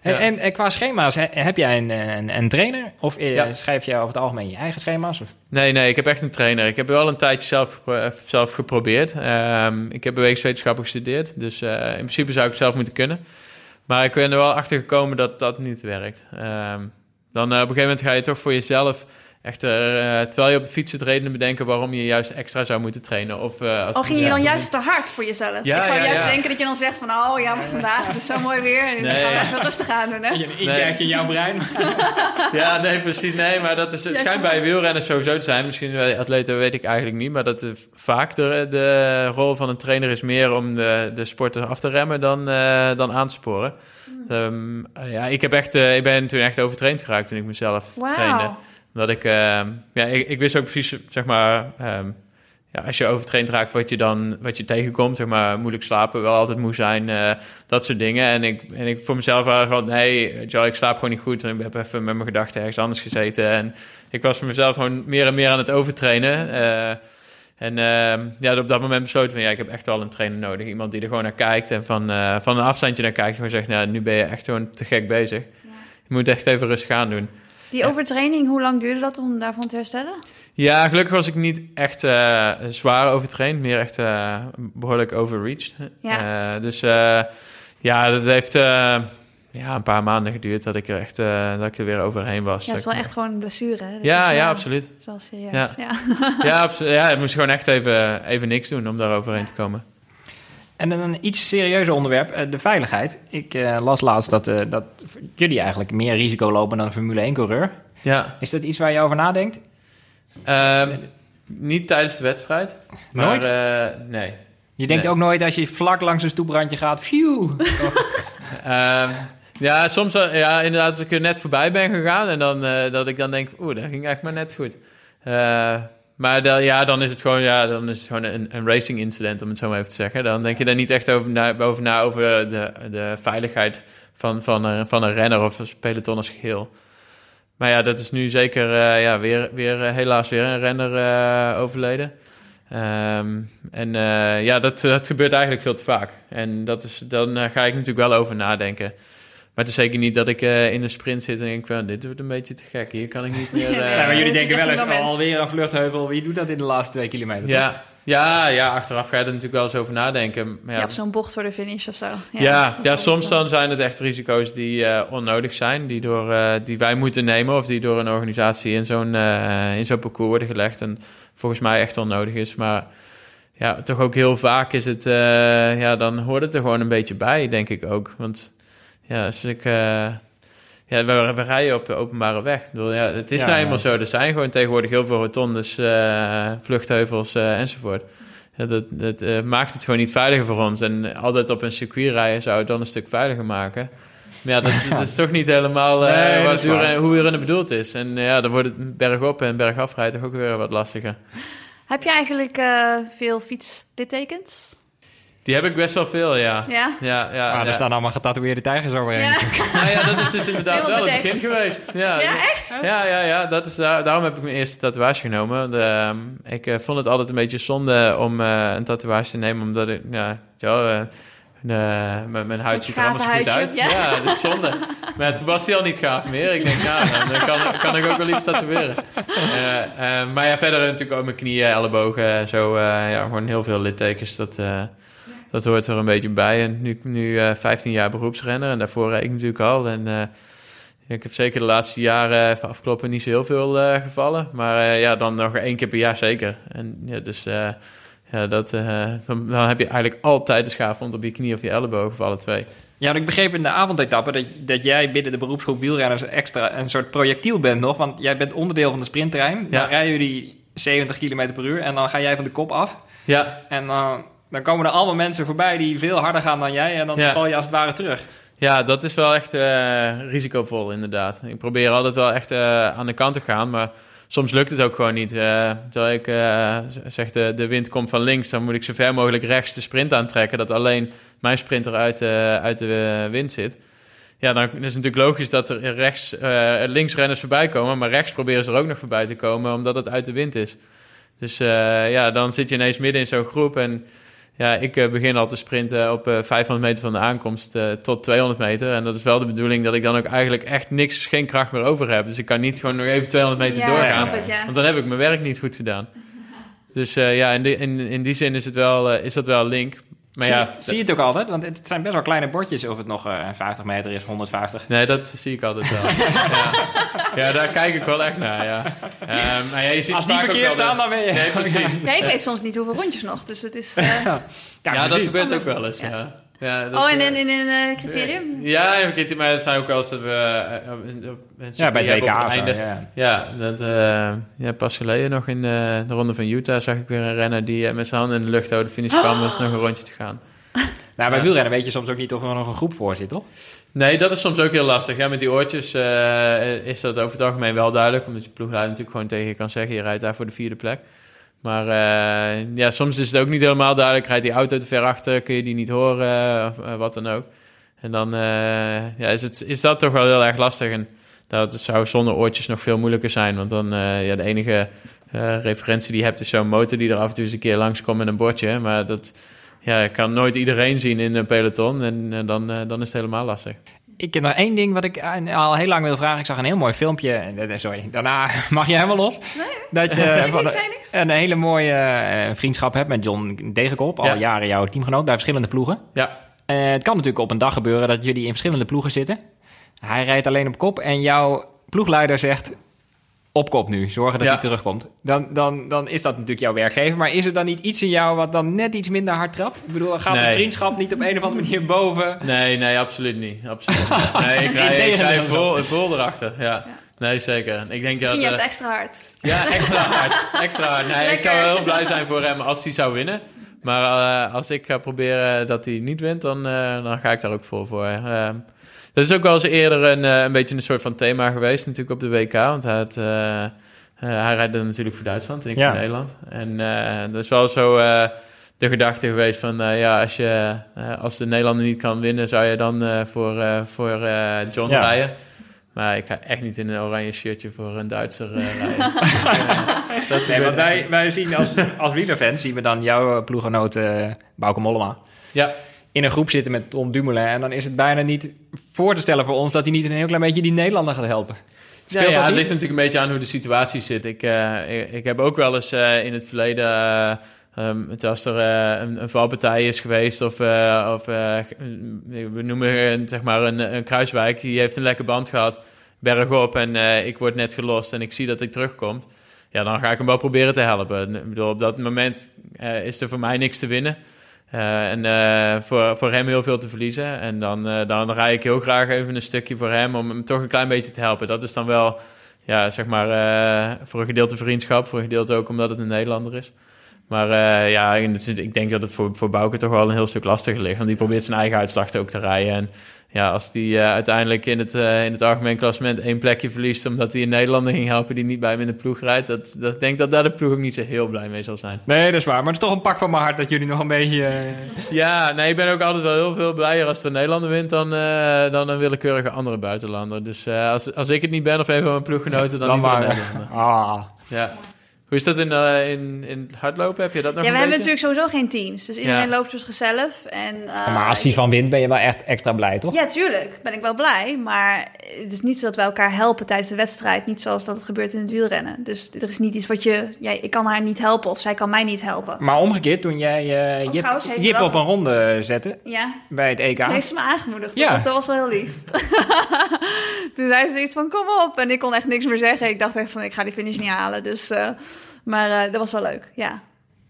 En, Ja. en, en qua schema's, he- heb jij een, een, een trainer? Of Ja. schrijf je over het algemeen je eigen schema's? Of? Nee, nee, ik heb echt een trainer. Ik heb wel een tijdje zelf, zelf geprobeerd. Ehm, ik heb bewegingswetenschappen gestudeerd. Dus eh, in principe zou ik het zelf moeten kunnen. Maar ik ben er wel achter gekomen dat dat niet werkt. Ehm, dan eh, op een gegeven moment ga je toch voor jezelf... Echt, eh, terwijl je op de fiets zit, redenen bedenken waarom je juist extra zou moeten trainen. Of, eh, als Al ging je dan juist te hard voor jezelf? Ja, ik zou ja, juist ja. denken dat je dan zegt van... oh ja, maar vandaag het is zo mooi weer en dan gaan we even rustig aan doen, hè? Een inkijkje in jouw brein. [laughs] Ja, nee, precies. Nee, maar dat is, het schijnt bij wielrenners sowieso te zijn. Misschien bij atleten weet ik eigenlijk niet. Maar dat vaak de, de rol van een trainer is meer om de, de sporter af te remmen dan, eh, dan aan te sporen. Ehm, eh, ja, ik, heb echt, eh, ik ben toen echt overtraind geraakt toen ik mezelf trainde. Omdat ik, ehm, ja, ik, ik wist ook precies, zeg maar, ehm, ja, als je overtraind raakt, wat je dan wat je tegenkomt, zeg maar, moeilijk slapen wel altijd moe zijn, eh, dat soort dingen. En ik, en ik voor mezelf was van, nee, Joe, ik slaap gewoon niet goed. En ik heb even met mijn gedachten ergens anders gezeten. En ik was voor mezelf gewoon meer en meer aan het overtrainen. Uh, en uh, ja, op dat moment besloten van, ja, ik heb echt wel een trainer nodig. Iemand die er gewoon naar kijkt en van, uh, van een afstandje naar kijkt. Gewoon zegt, nou, nu ben je echt gewoon te gek bezig. Ja. Je moet echt even rustig aan doen. Die overtraining, hoe lang duurde dat om daarvan te herstellen? Ja, gelukkig was ik niet echt uh, zwaar overtraind, meer echt uh, behoorlijk overreached. Ja. Uh, dus ja, dat heeft ja, een paar maanden geduurd dat ik er echt dat ik er weer overheen was. Ja, het is wel echt gewoon een blessure. Hè? ja, ja, absoluut. Het is wel serieus. Ja, ja. ja, [laughs] ja, ik moest gewoon echt even, even niks doen om daar overheen te komen. En dan een iets serieuzer onderwerp, de veiligheid. Ik las laatst dat, dat jullie eigenlijk meer risico lopen dan een Formule 1-coureur. Ja. Is dat iets waar je over nadenkt? Um, niet tijdens de wedstrijd. Nooit? Maar, nee. Je denkt nee. ook nooit als je vlak langs een stoeprandje gaat, phew. um, [laughs] ja, soms ja, inderdaad als ik er net voorbij ben gegaan en dan, dat ik dan denk, oeh, dat ging echt maar net goed. Maar dan, ja, dan is het gewoon, ja, dan is het gewoon een, een racing incident, om het zo maar even te zeggen. Dan denk je daar niet echt over na, over, na, over de, de veiligheid van, van, een, van een renner of een peloton als geheel. Maar ja, dat is nu zeker uh, ja, weer, weer uh, helaas weer een renner uh, overleden. Um, en ja, dat, dat gebeurt eigenlijk veel te vaak. En dat is, dan ga ik natuurlijk wel over nadenken. Maar het is zeker niet dat ik in een sprint zit en denk van... dit wordt een beetje te gek, hier kan ik niet [laughs] meer... ja, maar jullie denken wel eens alweer een vluchtheuvel. Wie doet dat in de laatste twee kilometer? Ja, ja, ja, achteraf ga je er natuurlijk wel eens over nadenken. Maar ja, ja, op zo'n bocht voor de finish of zo. Ja, ja, ja soms dan zijn het echt risico's die uh, onnodig zijn, die, door, uh, die wij moeten nemen of die door een organisatie in zo'n uh, in zo'n parcours worden gelegd. En volgens mij echt onnodig is. Maar ja, toch ook heel vaak is het, ja, dan hoort het er gewoon een beetje bij, denk ik ook. Want ja, als ik ja, we, we, rijden op de openbare weg. Ik bedoel, ja, het is ja, nou eenmaal zo. Er zijn gewoon tegenwoordig heel veel rotondes, uh, vluchtheuvels uh, enzovoort. Ja, dat dat uh, maakt het gewoon niet veiliger voor ons. En altijd op een circuit rijden zou het dan een stuk veiliger maken. Maar ja, dat, [laughs] dat is toch niet helemaal nee, wat uren, hoe uren bedoeld is. En ja, dan wordt het bergop en bergaf rijden toch ook weer wat lastiger. Heb je eigenlijk veel fietslittekens? Die heb ik best wel veel, ja. Ja? Ja, ja, ah, ja. Er staan allemaal getatoeëerde tijgers overheen. Ja. [laughs] nou ja, dat is dus inderdaad wel het begin geweest. Ja, ja echt? Ja, ja, ja. Dat is, daarom heb ik mijn eerste tatoeage genomen. De, um, ik uh, vond het altijd een beetje zonde om uh, een tatoeage te nemen, omdat ik, ja, ja uh, mijn, mijn huid ziet er allemaal zo goed uit. Ja, ja dat is zonde. maar toen was hij al niet gaaf meer. Ik denk, nou, dan kan, kan ik ook wel iets tatoeëren. maar ja, verder natuurlijk ook mijn knieën, ellebogen en zo. ja, gewoon heel veel littekens. Dat dat hoort er een beetje bij. En nu, nu uh, 15 jaar beroepsrenner en daarvoor reed ik natuurlijk al. En uh, ik heb zeker de laatste jaren even afkloppen niet zo heel veel uh, gevallen. Maar uh, ja, dan nog één keer per jaar zeker. En ja, dus ja, dat, dan, dan, heb je eigenlijk altijd de schaafwond op je knie of je elleboog of alle twee. Ja, ik begreep in de avondetappe dat, dat jij binnen de beroepsgroep wielrenners extra een soort projectiel bent nog. Want jij bent onderdeel van de sprinttrein. Dan ja. rijden jullie 70 km per uur en dan ga jij van de kop af. Ja. En dan dan komen er allemaal mensen voorbij die veel harder gaan dan jij en dan ja. val je als het ware terug. Ja, dat is wel echt uh, risicovol inderdaad. Ik probeer altijd wel echt uh, aan de kant te gaan, maar soms lukt het ook gewoon niet. Uh, terwijl ik zeg, de, de wind komt van links, dan moet ik zo ver mogelijk rechts de sprint aantrekken, dat alleen mijn sprinter uit, uit de wind zit. Ja, dan is het natuurlijk logisch dat er rechts, links renners voorbij komen, maar rechts proberen ze er ook nog voorbij te komen, omdat het uit de wind is. Dus ja, dan zit je ineens midden in zo'n groep en ja, ik uh, begin al te sprinten op uh, 500 meter van de aankomst uh, tot 200 meter. En dat is wel de bedoeling dat ik dan ook eigenlijk echt niks, geen kracht meer over heb. Dus ik kan niet gewoon nog even 200 meter ja, doorgaan. Het, ja. Want dan heb ik mijn werk niet goed gedaan. Dus uh, ja, in, de, in, in die zin is, het wel, is dat wel link. Maar zie, ja, zie je het ook altijd? Want het zijn best wel kleine bordjes of het nog uh, 50 meter is, 150. Nee, dat zie ik altijd wel. [laughs] ja. ja, daar kijk ik wel echt naar, ja. Um, maar ja je ziet Als die verkeerd staan, dan ben je... Nee, precies. Ja, ik weet soms niet hoeveel rondjes nog, dus het is... Uh... ja, ja dat gebeurt ook wel eens, ja. Ja, dat, oh, en in, in een uh, criterium? Ja, in criterium, maar het zijn ook wel eens dat we... Uh, ja, bij het WK het einde. Zo, ja, ja, dat, uh, ja, pas geleden nog in de ronde van Utah zag ik weer een renner die met zijn handen in de lucht over de finish kwam. Dus nog een rondje te gaan. [laughs] Nou, bij wielrennen weet je soms ook niet of er nog een groep voor zit, toch? Nee, dat is soms ook heel lastig. Ja, met die oortjes uh, is dat over het algemeen wel duidelijk. Omdat je ploegleider natuurlijk gewoon tegen je kan zeggen... je rijdt daar voor de vierde plek. Maar eh, ja, soms is het ook niet helemaal duidelijk. Rijdt die auto te ver achter, kun je die niet horen of eh, wat dan ook. En dan eh, ja, is, het, is dat toch wel heel erg lastig. En dat zou zonder oortjes nog veel moeilijker zijn. Want dan ja, de enige referentie die je hebt is zo'n motor die er af en toe eens een keer langskomt met een bordje. Maar dat ja, kan nooit iedereen zien in een peloton. En dan, dan is het helemaal lastig. Ik heb nog één ding wat ik eh, al heel lang wil vragen. Ik zag een heel mooi filmpje. en, eh, Sorry, daarna [laughs] mag je helemaal los. Dat je [laughs] Nee, van een- zei niks. een hele mooie eh, vriendschap hebt met John Degenkop. Al Ja. jaren jouw teamgenoot bij verschillende ploegen. Ja, Eh, het kan natuurlijk op een dag gebeuren dat jullie in verschillende ploegen zitten. Hij rijdt alleen op kop en jouw ploegleider zegt... op kop nu, zorgen dat Ja. hij terugkomt. Dan, dan, dan is dat natuurlijk jouw werkgever. Maar is er dan niet iets in jou wat dan net iets minder hard trapt? Ik bedoel, gaat de Nee. vriendschap niet op een of andere manier boven? Nee, nee, absoluut niet. Absoluut niet. [laughs] Nee, ik rij, ik rij vol, vol erachter. Ja. Nee, zeker. Ik denk dat, Misschien juist eh, extra hard. Ja, extra [laughs] hard. Extra hard. Nee, ik zou heel blij zijn voor hem als hij zou winnen. Maar eh, als ik ga proberen dat hij niet wint, dan, eh, dan ga ik daar ook vol voor. Dat is ook wel eens eerder een, eh, een beetje een soort van thema geweest natuurlijk op de WK. Want hij, had, eh, eh, hij rijdt dan natuurlijk voor Duitsland en ik Ja. voor Nederland. En eh, dat is wel zo eh, de gedachte geweest van... ja, als, je, als de Nederlander niet kan winnen, zou je dan eh, voor, eh, voor eh, John Ja. rijden. Maar ik ga echt niet in een oranje shirtje voor een Duitser eh, rijden. [laughs] [laughs] Dat Nee, want wij, wij zien als, als wielerfans zien we dan jouw ploeggenoot eh Bauke Mollema Ja, in een groep zitten met Tom Dumoulin. En dan is het bijna niet voor te stellen voor ons dat hij niet een heel klein beetje die Nederlander gaat helpen. ja, ja, het niet? ligt natuurlijk een beetje aan hoe de situatie zit. Ik, eh, ik, ik heb ook wel eens eh, in het verleden, ehm, het als er eh, een, een valpartij is geweest of, of we noemen een, zeg maar een, een kruiswijk, die heeft een lekke band gehad, bergop en ik word net gelost en ik zie dat ik terugkom. Ja, dan ga ik hem wel proberen te helpen. Ik bedoel, op dat moment is er voor mij niks te winnen. Eh, en eh, voor, voor hem heel veel te verliezen. En dan, eh, dan rij ik heel graag even een stukje voor hem om hem toch een klein beetje te helpen. Dat is dan wel, ja, zeg maar, voor een gedeelte vriendschap, voor een gedeelte ook omdat het een Nederlander is. Maar ja, ik denk dat het voor, voor Bouke toch wel een heel stuk lastiger ligt. Want die probeert zijn eigen uitslag ook te rijden. En ja, als die eh, uiteindelijk in het, eh, in het algemeen klassement één plekje verliest... omdat hij een Nederlander ging helpen die niet bij hem in de ploeg rijdt... dat, dat ik denk dat daar de ploeg ook niet zo heel blij mee zal zijn. Nee, dat is waar. Maar het is toch een pak van mijn hart dat jullie nog een beetje... eh, [laughs] Ja, nee, ik ben ook altijd wel heel veel blijer als er een Nederlander wint dan, dan een willekeurige andere buitenlander. Dus als, als ik het niet ben of een van mijn ploeggenoten, dan, dan maar. [laughs] Ah. Ja. Hoe is dat in, eh, in, hardlopen? Heb je dat nog Ja, we hebben beetje? natuurlijk sowieso geen teams. Dus iedereen Ja. loopt voor zichzelf. En, eh, maar als hij van wint, ben je wel echt extra blij, toch? Ja, tuurlijk. Ben ik wel blij. Maar het is niet zo dat we elkaar helpen tijdens de wedstrijd. Niet zoals dat het gebeurt in het wielrennen. Dus er is niet iets wat je... Ja, ik kan haar niet helpen of zij kan mij niet helpen. Maar omgekeerd, toen jij eh, Jip, trouwens, heeft Jip op een ronde zette Ja, bij het EK... toen heeft ze me aangemoedigd. Ja. Dus dat was wel heel lief. [laughs] toen zei ze iets van, kom op. En ik kon echt niks meer zeggen. Ik dacht echt van, ik ga die finish niet halen. Dus, eh, maar eh, dat was wel leuk, ja.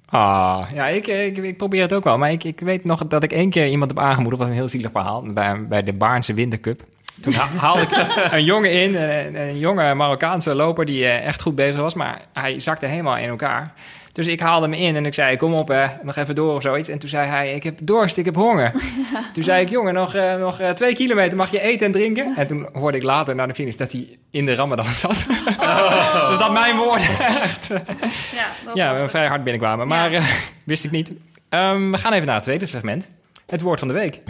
Ah, ja, ik, ik, ik probeer het ook wel. Maar ik, ik weet nog dat ik één keer iemand heb aangemoedigd. Dat was een heel zielig verhaal. Bij, bij de Baarnse Wintercup. Toen ha- haalde ik [laughs] een jongen in, een, een jonge Marokkaanse loper die eh, echt goed bezig was. Maar hij zakte helemaal in elkaar. Dus ik haalde hem in en ik zei, kom op, eh, nog even door of zoiets. En toen zei hij, ik heb dorst, ik heb honger. [laughs] Toen zei ik, jongen, nog, eh, nog eh, twee kilometer mag je eten en drinken. En toen hoorde ik later naar de finish dat hij in de ramadan [laughs] zat. dus dat mijn woorden echt Ja, dat [laughs] was ja, vrij hard binnenkwamen. Maar eh, wist ik niet. Ehm, we gaan even naar het tweede segment. Het woord van de week.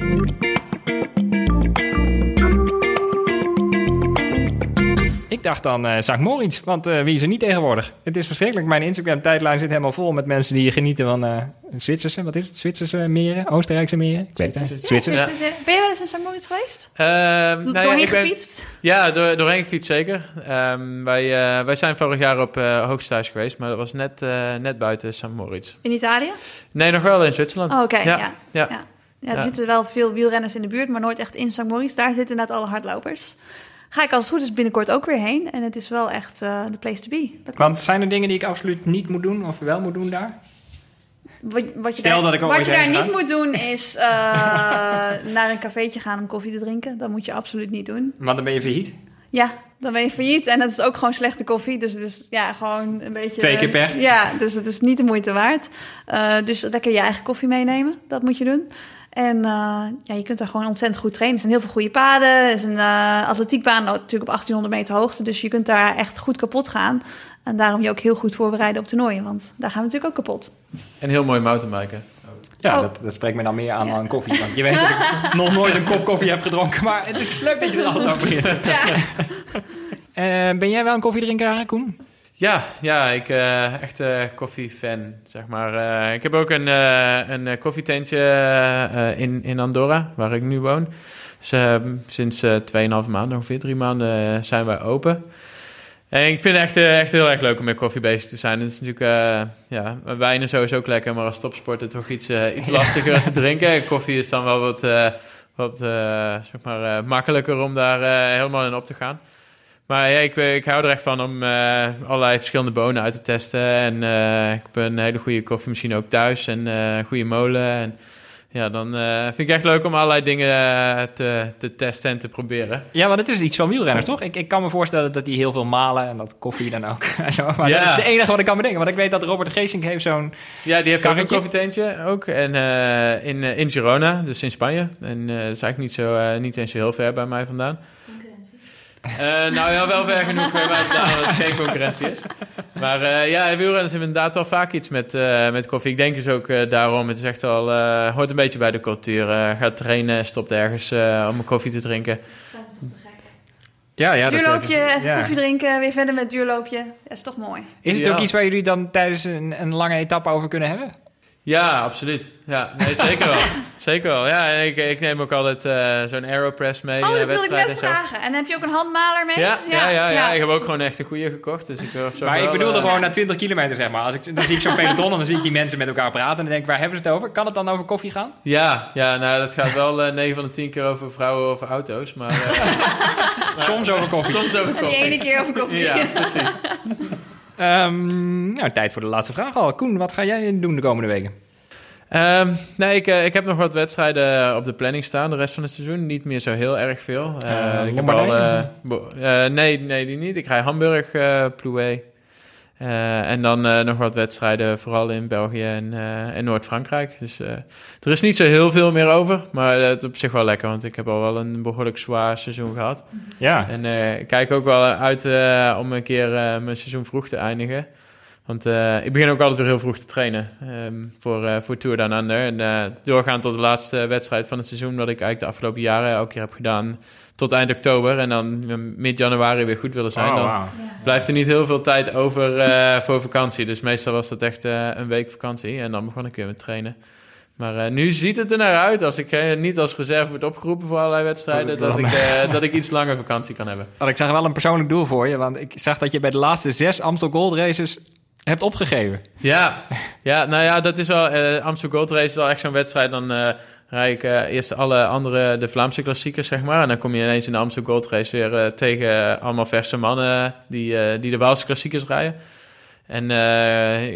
Ik dacht dan eh St. Moritz, want eh, wie is er niet tegenwoordig? Het is verschrikkelijk. Mijn Instagram-tijdlijn zit helemaal vol met mensen die genieten van eh Zwitserse, wat is het? Zwitserse meren? Oostenrijkse meren? Ik weet het niet. Ja, Zwitserse. Zwitser- Zwitser- Ben je wel eens in St. Moritz geweest? Ehm, nou ja, Doorheen ik ben- gefietst? Ja, door, doorheen gefietst zeker. Ehm, wij, eh, wij zijn vorig jaar op eh hoogstage geweest, maar dat was net, eh, net buiten St. Moritz. In Italië? Nee, nog wel in Zwitserland. Oh, oké, ja. Ja, ja. ja. ja. er Ja. zitten wel veel wielrenners in de buurt, maar nooit echt in St. Moritz. Daar zitten inderdaad alle hardlopers. Ga ik als het goed is binnenkort ook weer heen. En het is wel echt eh, de place to be. Dat. Want zijn er dingen die ik absoluut niet moet doen of wel moet doen daar? Wat, wat je Stel daar, dat ik wat je daar niet moet doen is eh, [laughs] naar een cafeetje gaan om koffie te drinken. Dat moet je absoluut niet doen. Want dan ben je failliet. Ja, dan ben je failliet en het is ook gewoon slechte koffie. Dus het is ja, gewoon een beetje... Twee keer pech. Ja, dus het is niet de moeite waard. Eh, dus lekker je eigen koffie meenemen, dat moet je doen. En eh, ja, je kunt daar gewoon ontzettend goed trainen. Er zijn heel veel goede paden. Er is een eh, atletiekbaan natuurlijk op 1800 meter hoogte. Dus je kunt daar echt goed kapot gaan. En daarom je ook heel goed voorbereiden op toernooien, want daar gaan we natuurlijk ook kapot. En heel mooi mountainbiken. Ja, Oh. dat, dat spreekt me dan meer aan Ja. dan koffie. Want je weet dat ik [laughs] nog nooit een kop koffie heb gedronken. Maar het is leuk dat je er altijd over begint. Ja. [laughs] Eh, ben jij wel een koffiedrinker, Koen? Ja, ja, ik eh echt eh koffiefan, zeg maar. Eh, ik heb ook een, een koffietentje in, in Andorra, waar ik nu woon. Dus eh, sinds eh 2,5 maanden, ongeveer drie maanden, zijn wij open. En ik vind het echt, echt heel erg leuk om met koffie bezig te zijn. Het is natuurlijk, ja, wijn is sowieso ook lekker, maar als topsporter toch iets, iets [laughs] lastiger te drinken. En koffie is dan wel wat, wat zeg maar, makkelijker om daar helemaal in op te gaan. Maar ja, ik, ik hou er echt van om eh, allerlei verschillende bonen uit te testen. En eh, ik heb een hele goede koffiemachine ook thuis en eh, een goede molen. En ja, dan eh, vind ik echt leuk om allerlei dingen eh, te, te testen en te proberen. Ja, want het is iets van wielrenners, toch? Ik, ik kan me voorstellen dat die heel veel malen en dat koffie dan ook. [laughs] zo. Maar Ja. dat is het enige wat ik kan bedenken. Want ik weet dat Robert Geesink heeft zo'n... Ja, die heeft ook een Karretje? koffietentje ook. En eh, in, eh, in Girona, dus in Spanje. En eh, dat is eigenlijk niet, zo, eh, niet eens zo heel ver bij mij vandaan. Eh, nou ja, wel ver genoeg vandaan dat het geen concurrentie is. Maar eh, ja, wielrenners hebben inderdaad wel vaak iets met, eh, met koffie. Ik denk dus ook daarom, het is echt al, eh, hoort een beetje bij de cultuur. Gaat trainen, stopt ergens eh, om een koffie te drinken. Ja, ja, duurloopje, even ja. koffie drinken, weer verder met duurloopje. Dat is toch mooi. Is het Ja. ook iets waar jullie dan tijdens een, een lange etappe over kunnen hebben? Ja, absoluut. Ja, nee, [laughs] zeker wel. zeker wel. Ja, en ik, ik neem ook altijd eh, zo'n Aeropress mee. Oh, eh, dat wilde ik net en vragen. En heb je ook een handmaler mee? Ja, ja, ja, ja, ik heb ook gewoon echt een goede gekocht. Dus ik wil zo maar ik bedoelde eh, gewoon na 20 kilometer, zeg maar. Als ik, dan zie ik zo'n peloton en dan zie ik die mensen met elkaar praten. En dan denk ik, waar hebben ze het over? Kan het dan over koffie gaan? Ja, ja, nou, dat gaat wel eh 9 van de 10 keer over vrouwen of auto's. Maar, eh, [laughs] Soms over koffie. soms over En die koffie. ene keer over koffie. Ja, precies. [laughs] Ehm, nou, tijd voor de laatste vraag al. Koen, wat ga jij doen de komende weken? Ehm, nee, ik, eh, ik heb nog wat wedstrijden op de planning staan de rest van het seizoen. Niet meer zo heel erg veel. Eh, Eh, ik heb al, eh, eh, nee, nee, die niet. Ik rij Hamburg, eh Eh, en dan eh, nog wat wedstrijden, vooral in België en, eh, en Noord-Frankrijk. Dus er is niet zo heel veel meer over. Maar het is op zich wel lekker, want ik heb al wel een behoorlijk zwaar seizoen gehad. Ja, En ik kijk ook wel uit om een keer mijn seizoen vroeg te eindigen. Want ik begin ook altijd weer heel vroeg te trainen ehm, voor, voor Tour Down Under. En doorgaan tot de laatste wedstrijd van het seizoen, wat ik eigenlijk de afgelopen jaren elke keer heb gedaan. Tot eind oktober en dan mid-januari weer goed willen zijn. Oh, dan blijft er niet heel veel tijd over eh, voor vakantie. Dus meestal was dat echt eh, een week vakantie. En dan begon ik weer met trainen. Maar eh, nu ziet het er naar uit, als ik niet als reserve word opgeroepen voor allerlei wedstrijden, dat ik, eh, dat ik iets langer vakantie kan hebben. Want ik zag wel een persoonlijk doel voor je. Want ik zag dat je bij de laatste zes Amstel Gold Races hebt opgegeven. Ja, ja nou ja, dat is wel. eh Amsterdam Gold Race is wel echt zo'n wedstrijd. Dan eh rijd ik eh, eerst alle andere, de Vlaamse klassiekers, zeg maar. En dan kom je ineens in de Amsterdam Gold Race weer eh, tegen allemaal verse mannen die, eh, die de Waalse klassiekers rijden. En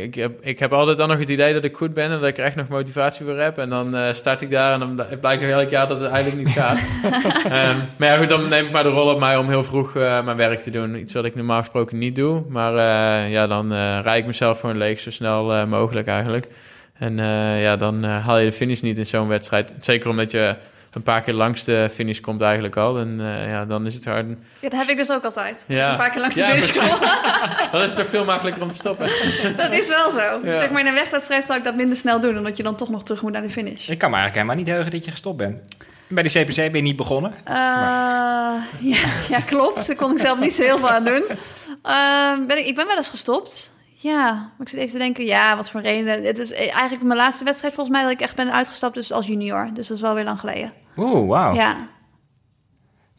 ik, heb, ik heb altijd dan nog het idee dat ik goed ben en dat ik er echt nog motivatie voor heb. En dan start ik daar en dan bl- blijkt er elk jaar dat het eigenlijk niet gaat. [laughs] Ehm, maar ja, goed, dan neem ik maar de rol op mij om heel vroeg mijn werk te doen. Iets wat ik normaal gesproken niet doe. Maar ja, dan rijd ik mezelf gewoon leeg zo snel mogelijk eigenlijk. En eh, ja, dan eh, haal je de finish niet in zo'n wedstrijd. Zeker omdat je een paar keer langs de finish komt eigenlijk al. En eh, ja, dan is het hard. Ja, dat heb ik dus ook altijd. Ja. Een paar keer langs de Ja, finish komen. [laughs] Dan is het toch veel makkelijker om te stoppen. [laughs] Dat is wel zo. Ja. Zeg maar in een wegwedstrijd zou ik dat minder snel doen... omdat je dan toch nog terug moet naar de finish. Ik kan me eigenlijk helemaal niet heugen dat je gestopt bent. Bij de CPC ben je niet begonnen. Eh, [laughs] ja, ja, klopt. Daar kon ik zelf niet zo heel veel aan doen. Eh, ben ik, ik ben wel eens gestopt. Ja, maar ik zit even te denken, ja, wat voor reden. Het is eigenlijk mijn laatste wedstrijd volgens mij dat ik echt ben uitgestapt dus als junior. Dus dat is wel weer lang geleden. Oeh, wauw. Ja.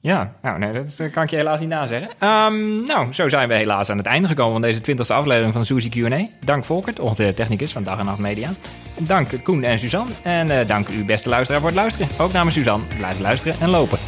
Ja, nou nee, dat eh, kan ik je helaas niet nazeggen. Ehm nou, zo zijn we helaas aan het einde gekomen van deze twintigste aflevering van Suzy Q&A. Dank Volkert, onze technicus van Dag en Nacht Media. Dank Koen en Suzanne. En eh, dank u beste luisteraar voor het luisteren. Ook namens Suzanne, blijf luisteren en lopen.